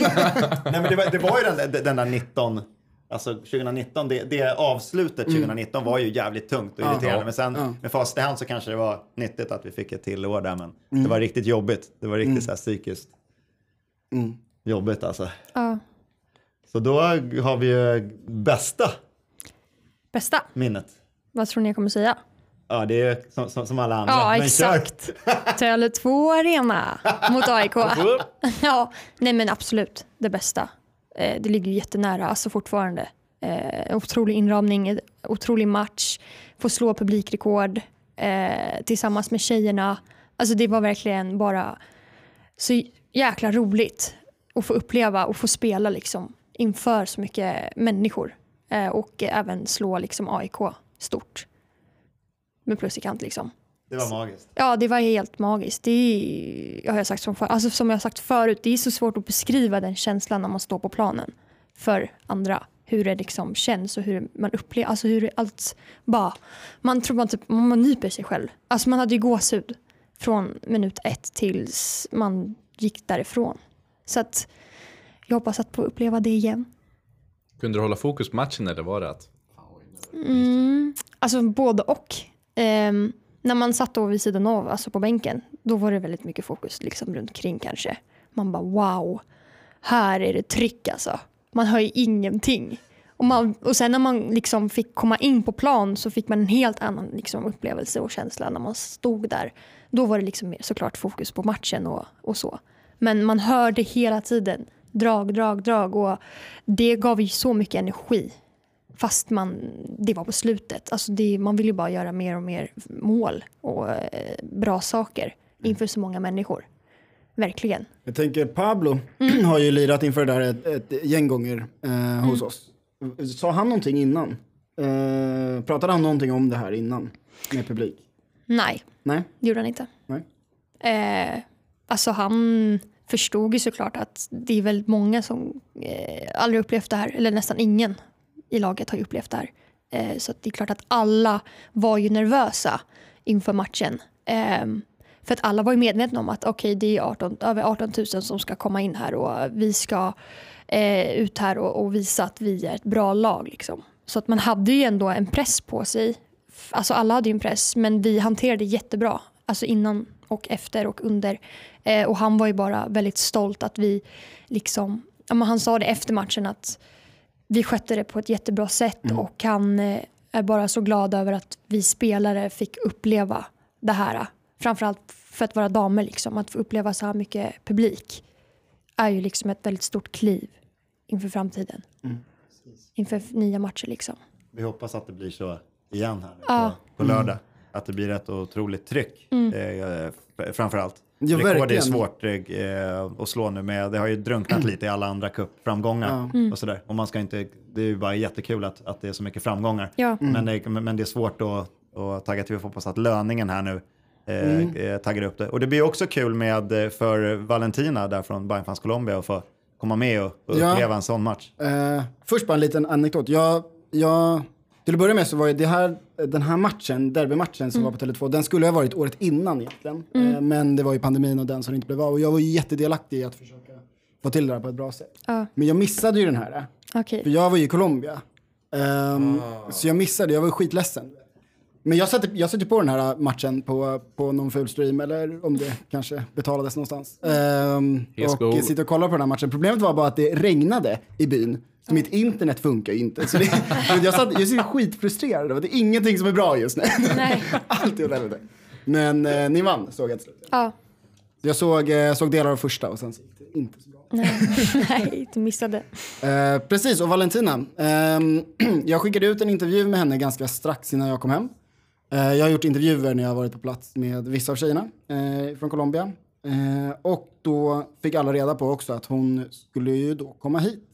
[SPEAKER 2] Nej, men det, var, det var ju den, den där 19, alltså 2019, det, det avslutet 2019 var ju jävligt tungt och irriterande. Men sen
[SPEAKER 5] Ja.
[SPEAKER 2] med facit i hand så kanske det var nyttigt att vi fick ett till år där. Men det var riktigt jobbigt. Det var riktigt så här psykiskt jobbigt alltså.
[SPEAKER 4] Ja.
[SPEAKER 2] Så då har vi ju bästa
[SPEAKER 4] Bästa.
[SPEAKER 2] minnet.
[SPEAKER 4] Vad tror ni jag kommer säga?
[SPEAKER 2] Ja, det är som, som, som alla andra.
[SPEAKER 4] Ja,
[SPEAKER 2] Men
[SPEAKER 4] exakt. Tele2 Arena mot AIK. ja, nej men absolut det bästa. Eh, det ligger ju jättenära, alltså fortfarande. Eh, otrolig inramning, otrolig match, få slå publikrekord. eh, tillsammans med tjejerna. Alltså det var verkligen bara så jäkla roligt att få uppleva och få spela liksom inför så mycket människor. Eh, och även slå liksom AIK stort. Med plus i kant liksom.
[SPEAKER 2] Det var magiskt.
[SPEAKER 4] Ja, det var helt magiskt. Det är, har jag sagt som, för, alltså, som jag sagt förut, det är så svårt att beskriva den känslan när man står på planen för andra. Hur det liksom känns och hur man upplever, alltså hur allt bara, man tror man typ, man nyper sig själv. Alltså man hade ju gåshud från minut ett tills man gick därifrån. Så att jag hoppas att få uppleva det igen.
[SPEAKER 3] Kunde du hålla fokus på matchen eller var det att
[SPEAKER 4] Mm, alltså både och. Ehm, när man satt då vid sidan av, alltså på bänken, då var det väldigt mycket fokus liksom runt kring kanske. Man bara wow, här är det tryck alltså. Man hör ju ingenting. Och, man, och sen när man liksom fick komma in på plan så fick man en helt annan liksom upplevelse och känsla när man stod där. Då var det liksom mer såklart fokus på matchen och, och så. Men man hörde hela tiden drag, drag, drag och det gav ju så mycket energi fast man, det var på slutet. Alltså det, man vill ju bara göra mer och mer mål och eh, bra saker inför så många människor. Verkligen.
[SPEAKER 5] Jag tänker Pablo har ju lirat inför det där ett, ett gäng gånger eh, hos oss. Sa han någonting innan? Eh, pratade han någonting om det här innan med publik?
[SPEAKER 4] Nej,
[SPEAKER 5] Nej?
[SPEAKER 4] det gjorde han inte.
[SPEAKER 5] Nej.
[SPEAKER 4] Eh, alltså han förstod ju såklart att det är väldigt många som eh, aldrig upplevt det här, eller nästan ingen i laget har ju upplevt det här. Eh, så att det är klart att alla var ju nervösa inför matchen. Eh, för att alla var ju medvetna om att okej, det är 18, över 18 000 som ska komma in här och vi ska eh, ut här och, och visa att vi är ett bra lag. Liksom. Så att man hade ju ändå en press på sig. Alltså alla hade ju en press, men vi hanterade det jättebra. Alltså innan och efter och under. Eh, och han var ju bara väldigt stolt att vi liksom, ja, men han sa det efter matchen att vi skötte det på ett jättebra sätt och han eh, är bara så glad över att vi spelare fick uppleva det här. Framförallt för att vara damer, liksom, att få uppleva så här mycket publik är ju liksom ett väldigt stort kliv inför framtiden. Inför nya matcher liksom.
[SPEAKER 2] Vi hoppas att det blir så igen här nu
[SPEAKER 4] Ja. Mm.
[SPEAKER 2] på, på lördag. Att det blir ett otroligt tryck eh, f- framförallt.
[SPEAKER 5] Ja,
[SPEAKER 2] Rekord är
[SPEAKER 5] verkligen.
[SPEAKER 2] svårt eh, att slå nu med. Det har ju drunknat lite i alla andra cupframgångar och sådär. Och man ska inte, det är ju bara jättekul att, att det är så mycket framgångar.
[SPEAKER 4] Ja.
[SPEAKER 2] Men, det, men det är svårt att, att tagga till. Vi får hoppas att löningen här nu eh, eh, taggar upp det. Och det blir också kul med eh, för Valentina där från Bayern Fans Colombia att få komma med och, och
[SPEAKER 5] Ja.
[SPEAKER 2] uppleva en sån match.
[SPEAKER 5] Eh, först bara en liten anekdot. Jag, jag, till att börja med så var ju det här, den här matchen, derbymatchen som var på Tele2, den skulle ha varit året innan egentligen. Eh, men det var ju pandemin och den som inte blev av. Och jag var ju jättedelaktig i att försöka få till det här på ett bra sätt.
[SPEAKER 4] Ja.
[SPEAKER 5] Men jag missade ju den här. eh,
[SPEAKER 4] Okej.
[SPEAKER 5] För jag var ju i Colombia. Ehm, Så jag missade, jag var skitledsen. Men jag satte, jag satte på den här matchen på, på någon full stream eller om det kanske betalades någonstans.
[SPEAKER 3] Let's
[SPEAKER 5] och sitter och kollar på den här matchen. Problemet var bara att det regnade i byn. Så mitt internet funkar ju inte. Så det, jag, satt, jag är skitfrustrerad över att det är ingenting som är bra just nu.
[SPEAKER 4] Nej.
[SPEAKER 5] Allt är åt helvete. Men eh, ni vann såg jag till slut.
[SPEAKER 4] Ja.
[SPEAKER 5] Jag såg, eh, såg delar av första och sen så gick det inte så bra.
[SPEAKER 4] Nej, Nej, du missade.
[SPEAKER 5] Eh, precis, och Valentina. Ehm, jag skickade ut en intervju med henne ganska strax innan jag kom hem. Eh, jag har gjort intervjuer när jag har varit på plats med vissa av tjejerna eh, från Colombia. Eh, och då fick alla reda på också att hon skulle ju då komma hit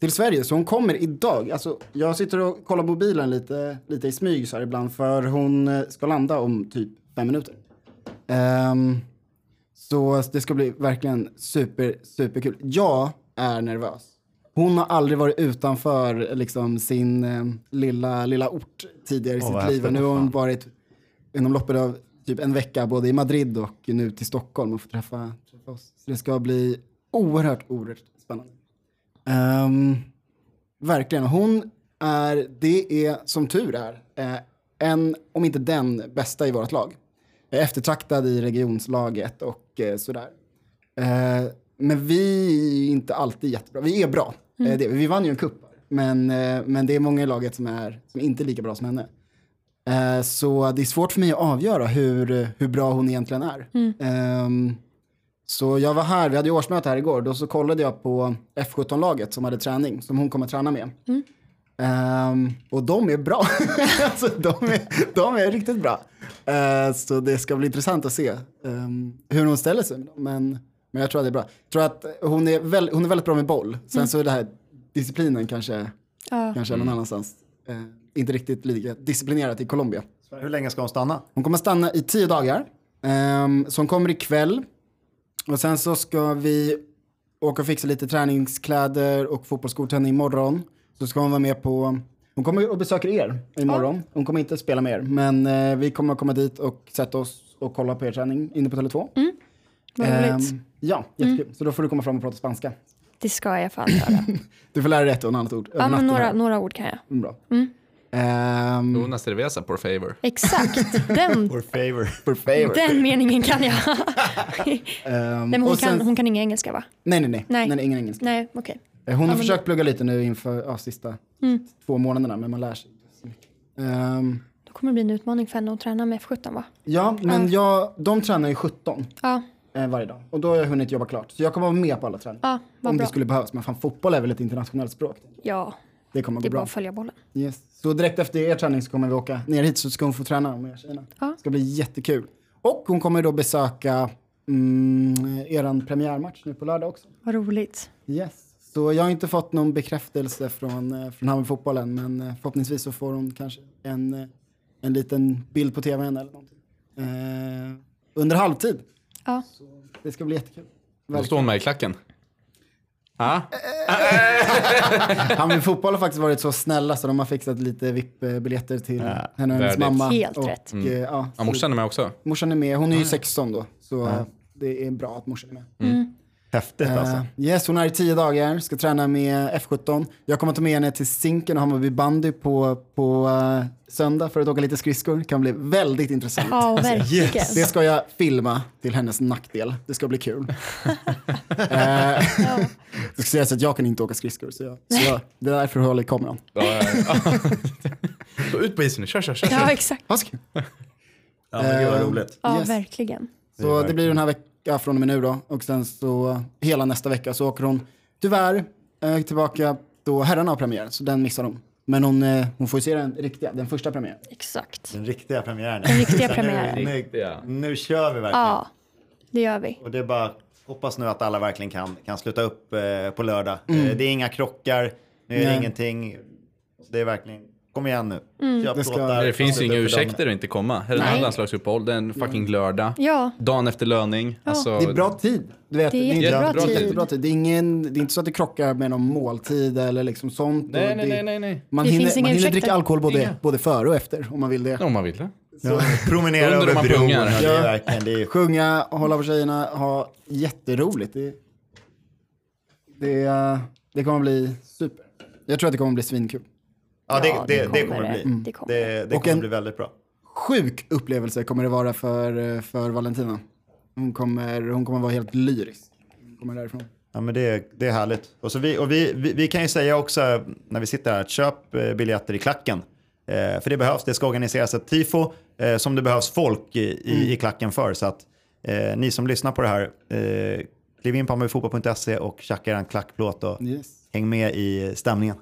[SPEAKER 5] till Sverige. Så hon kommer idag. Alltså, jag sitter och kollar mobilen lite, lite i smyg så här ibland för hon eh, ska landa om typ fem minuter. Ehm, så det ska bli verkligen super, superkul. Jag är nervös. Hon har aldrig varit utanför liksom, sin eh, lilla, lilla ort tidigare i
[SPEAKER 2] vad
[SPEAKER 5] sitt liv. Nu har hon varit inom loppet av typ en vecka både i Madrid och nu till Stockholm och få träffa, träffa oss. Så det ska bli oerhört, oerhört spännande. Ehm, verkligen. Hon är, det är som tur är, eh, en, om inte den bästa i vårt lag. Eftertraktad i regionslaget och eh, sådär. Eh, men vi är inte alltid jättebra. Vi är bra. Eh, det, vi vann ju en cup. Men, men det är många i laget som är, som inte är lika bra som henne. Så det är svårt för mig att avgöra hur, hur bra hon egentligen är. Ehm, så jag var här, vi hade ju årsmöte här igår, då så kollade jag på F17-laget som hade träning, som hon kommer träna med. Ehm, och de är bra. alltså, de, är, de är riktigt bra. Eh, så det ska bli intressant att se ehm, hur hon ställer sig. Men, men jag tror att det är bra. Jag tror att hon är, väl, hon är väldigt bra med boll. Sen så är det här disciplinen kanske,
[SPEAKER 4] Ja.
[SPEAKER 5] kanske någon annanstans. Eh, inte riktigt lika disciplinerat i Colombia.
[SPEAKER 2] Hur länge ska hon stanna?
[SPEAKER 5] Hon kommer stanna i tio dagar. Um, så hon kommer ikväll. Och sen så ska vi åka och fixa lite träningskläder och fotbollsskor till henne imorgon. Så ska hon vara med på, hon kommer och besöker er imorgon. Hon kommer inte spela med er. Men eh, vi kommer komma dit och sätta oss och kolla på er träning inne på Tele2.
[SPEAKER 4] Vad roligt.
[SPEAKER 5] Ehm, ja, jättekul. Så då får du komma fram och prata spanska.
[SPEAKER 4] Det ska jag fan göra.
[SPEAKER 5] Du får lära dig ett och annat ord. över
[SPEAKER 4] ja, men
[SPEAKER 5] natten
[SPEAKER 4] några,
[SPEAKER 5] här.
[SPEAKER 4] några ord kan jag.
[SPEAKER 5] Bra. Ehm,
[SPEAKER 3] Una cerveza por favor.
[SPEAKER 4] Exakt, den,
[SPEAKER 2] For favor.
[SPEAKER 5] for favor.
[SPEAKER 4] den meningen kan jag. nej,
[SPEAKER 5] Ehm,
[SPEAKER 4] men hon,
[SPEAKER 5] sen-
[SPEAKER 4] kan, hon kan inga engelska va?
[SPEAKER 5] Nej, nej, nej.
[SPEAKER 4] Nej.
[SPEAKER 5] nej. nej ingen engelska.
[SPEAKER 4] Nej, okej.
[SPEAKER 5] Eh, Hon har försökt plugga lite nu inför ja, sista
[SPEAKER 4] Mm.
[SPEAKER 5] två månaderna, men man lär sig mycket. Ehm,
[SPEAKER 4] Då kommer det bli en utmaning för henne att träna med F17 va?
[SPEAKER 5] ja, men jag, de tränar ju 17
[SPEAKER 4] Ja,
[SPEAKER 5] eh, varje dag och då har jag hunnit jobba klart. Så jag kommer vara med på alla träningar.
[SPEAKER 4] ja
[SPEAKER 5] om
[SPEAKER 4] bra.
[SPEAKER 5] det skulle behövas. Men fan, fotboll är väl ett internationellt språk?
[SPEAKER 4] Ja,
[SPEAKER 5] Det kommer att
[SPEAKER 4] det
[SPEAKER 5] gå
[SPEAKER 4] är bara
[SPEAKER 5] bra.
[SPEAKER 4] att följa bollen.
[SPEAKER 5] Yes. Så direkt efter er träning så kommer vi åka ner hit så ska hon få träna med er tjejerna.
[SPEAKER 4] Ja.
[SPEAKER 5] Det ska bli jättekul. Och hon kommer då besöka mm, eran premiärmatch nu på lördag också.
[SPEAKER 4] Vad roligt.
[SPEAKER 5] Yes. Så jag har inte fått någon bekräftelse från, eh, från Hammarby fotbollen men eh, förhoppningsvis så får hon kanske en, eh, en liten bild på tvn eller någonting. Eh, under halvtid.
[SPEAKER 4] Ja.
[SPEAKER 5] Det ska bli jättekul.
[SPEAKER 3] Då står hon med i klacken. Ja,
[SPEAKER 5] Hammarby fotboll har faktiskt varit så snälla så de har fixat lite VIP-biljetter till
[SPEAKER 2] Ja,
[SPEAKER 5] henne och hennes mamma.
[SPEAKER 4] Helt
[SPEAKER 5] och,
[SPEAKER 4] rätt.
[SPEAKER 5] eh, ja,
[SPEAKER 3] ja
[SPEAKER 5] så-
[SPEAKER 3] morsan är med också.
[SPEAKER 5] morsan är med, hon är ju 16 då. Så eh, det är bra att morsan är med.
[SPEAKER 2] Häftigt alltså.
[SPEAKER 5] Eh, yes, hon är i tio dagar, ska träna med F17. Jag kommer ta med henne till Zinken och Hammarby bandy på, på eh, söndag för att åka lite skridskor. Det kan bli väldigt intressant.
[SPEAKER 4] Ja, verkligen.
[SPEAKER 5] Det ska jag filma till hennes nackdel. Det ska bli kul. eh, det ska sägas att jag kan inte åka skridskor, så, jag, så jag, det är därför jag håller i kameran.
[SPEAKER 3] Ja, ja, ja. Gå ut på isen nu, kör, kör, kör.
[SPEAKER 4] Ja, exakt.
[SPEAKER 5] Ha.
[SPEAKER 2] Ja, men gud vad
[SPEAKER 5] Eh,
[SPEAKER 2] roligt.
[SPEAKER 4] Ja,
[SPEAKER 5] Yes.
[SPEAKER 4] verkligen.
[SPEAKER 5] Så det blir den här veckan från och med nu då. Och sen så hela nästa vecka så åker hon tyvärr eh, tillbaka då herrarna har premiär. Så den missar hon. Men hon, eh, hon får ju se den riktiga, den första premiären.
[SPEAKER 4] Exakt.
[SPEAKER 2] Den riktiga premiären.
[SPEAKER 4] Den riktiga
[SPEAKER 2] Så
[SPEAKER 4] premiären.
[SPEAKER 2] Nu, nu, nu kör vi verkligen.
[SPEAKER 4] Ja, det gör vi.
[SPEAKER 2] Och det är bara hoppas nu att alla verkligen kan, kan sluta upp eh, på lördag.
[SPEAKER 5] Mm.
[SPEAKER 2] Eh, det är inga krockar, nu är det
[SPEAKER 5] Nej.
[SPEAKER 2] ingenting. Det är verkligen, kom igen nu.
[SPEAKER 4] Mm.
[SPEAKER 5] Det ska-
[SPEAKER 3] Det finns ju inga
[SPEAKER 2] dagen.
[SPEAKER 3] ursäkter att inte komma. Här är
[SPEAKER 4] Nej.
[SPEAKER 3] landslagsuppehåll, det är en fucking lördag.
[SPEAKER 4] Ja,
[SPEAKER 3] Dagen efter löning. Alltså,
[SPEAKER 5] Det är bra tid. Du vet,
[SPEAKER 4] Det är
[SPEAKER 5] det är
[SPEAKER 4] tid.
[SPEAKER 5] Det är, ingen, det är inte så att det krockar med någon måltid eller liksom sånt.
[SPEAKER 3] Nej, nej, nej, nej, nej.
[SPEAKER 5] Man
[SPEAKER 4] Det
[SPEAKER 5] hinner,
[SPEAKER 4] finns
[SPEAKER 5] man hinner dricka alkohol både,
[SPEAKER 3] Inga.
[SPEAKER 5] både före och efter om man vill det.
[SPEAKER 3] Om man vill det.
[SPEAKER 2] Ja, promenera över bron.
[SPEAKER 5] Ja.
[SPEAKER 2] det är,
[SPEAKER 5] Sjunga, hålla på tjejerna, ha jätteroligt. Det, det, det kommer bli super. Jag tror att det kommer bli svinkul.
[SPEAKER 2] Ja, det,
[SPEAKER 4] Ja,
[SPEAKER 2] det,
[SPEAKER 4] det
[SPEAKER 2] det
[SPEAKER 4] kommer
[SPEAKER 2] det bli.
[SPEAKER 4] Det kommer
[SPEAKER 2] Det, det kommer bli väldigt bra.
[SPEAKER 5] Sjuk upplevelse kommer det vara för, eh, för Valentina. Hon kommer, hon kommer vara helt lyrisk. Hon kommer därifrån.
[SPEAKER 2] Ja, men det, är- det är härligt. Och, så vi, och vi, vi, vi kan ju säga också när vi sitter här, att köp eh, biljetter i klacken. Eh, för det behövs, det ska organiseras ett tifo eh, som det behövs folk i, i, i klacken för. Så att eh, ni som lyssnar på det här, eh, kliv in på hammarbifotboll.se och tjacka er en klackplåt och
[SPEAKER 5] Yes.
[SPEAKER 2] häng med i stämningen.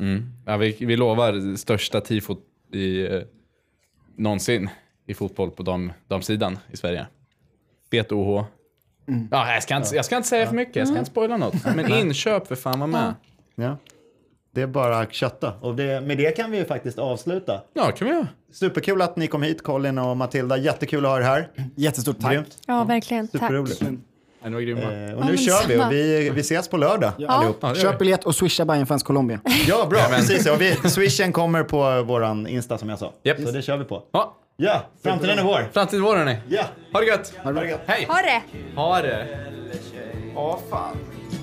[SPEAKER 3] Mm. Ja, vi, vi lovar största tifot i, eh, någonsin i fotboll på dam, damsidan i Sverige. Bet OH. Ja, jag, ska inte, jag ska inte säga för mycket, jag ska inte spoila något. Men inköp för fan var med.
[SPEAKER 2] Ja. Det är bara att kötta. Och det, med det kan vi ju faktiskt avsluta.
[SPEAKER 3] Ja, kan vi göra.
[SPEAKER 2] Superkul att ni kom hit, Colin och Matilda. Jättekul att ha er här.
[SPEAKER 5] Jättestort tack.
[SPEAKER 2] Grymt.
[SPEAKER 4] ja verkligen. Tack.
[SPEAKER 2] Superroligt.
[SPEAKER 3] Grymma.
[SPEAKER 2] Eh, och
[SPEAKER 4] Ja,
[SPEAKER 2] nu
[SPEAKER 4] men
[SPEAKER 2] kör vi och vi, vi ses på lördag allihop.
[SPEAKER 3] Ja, det gör
[SPEAKER 5] Köp biljett och swisha Bayern Fans Colombia.
[SPEAKER 2] Ja, bra. Precis, ja. vi, swishen kommer på våran Insta som jag sa.
[SPEAKER 3] Japp.
[SPEAKER 2] Så det kör vi på.
[SPEAKER 3] Ja,
[SPEAKER 2] Ja, framtiden är vår.
[SPEAKER 3] fram till våren hörni.
[SPEAKER 2] Ja.
[SPEAKER 3] Ha det gött.
[SPEAKER 2] Ha det gött.
[SPEAKER 3] Hej.
[SPEAKER 4] Ha det!
[SPEAKER 3] Ha det.
[SPEAKER 2] Ja, fan.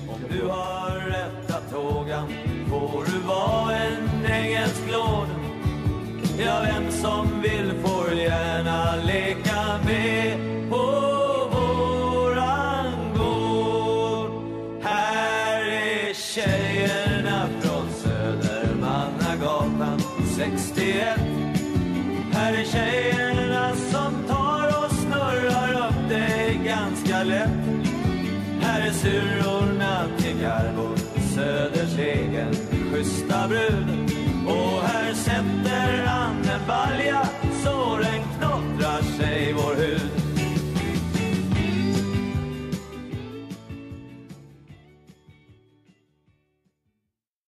[SPEAKER 1] Om du har rättat frågan får du vara en engelsk låda Ja, vem som vill får gärna leka med ganska lätt här är syrrorna till Garbo, Söders egen schyssta brud.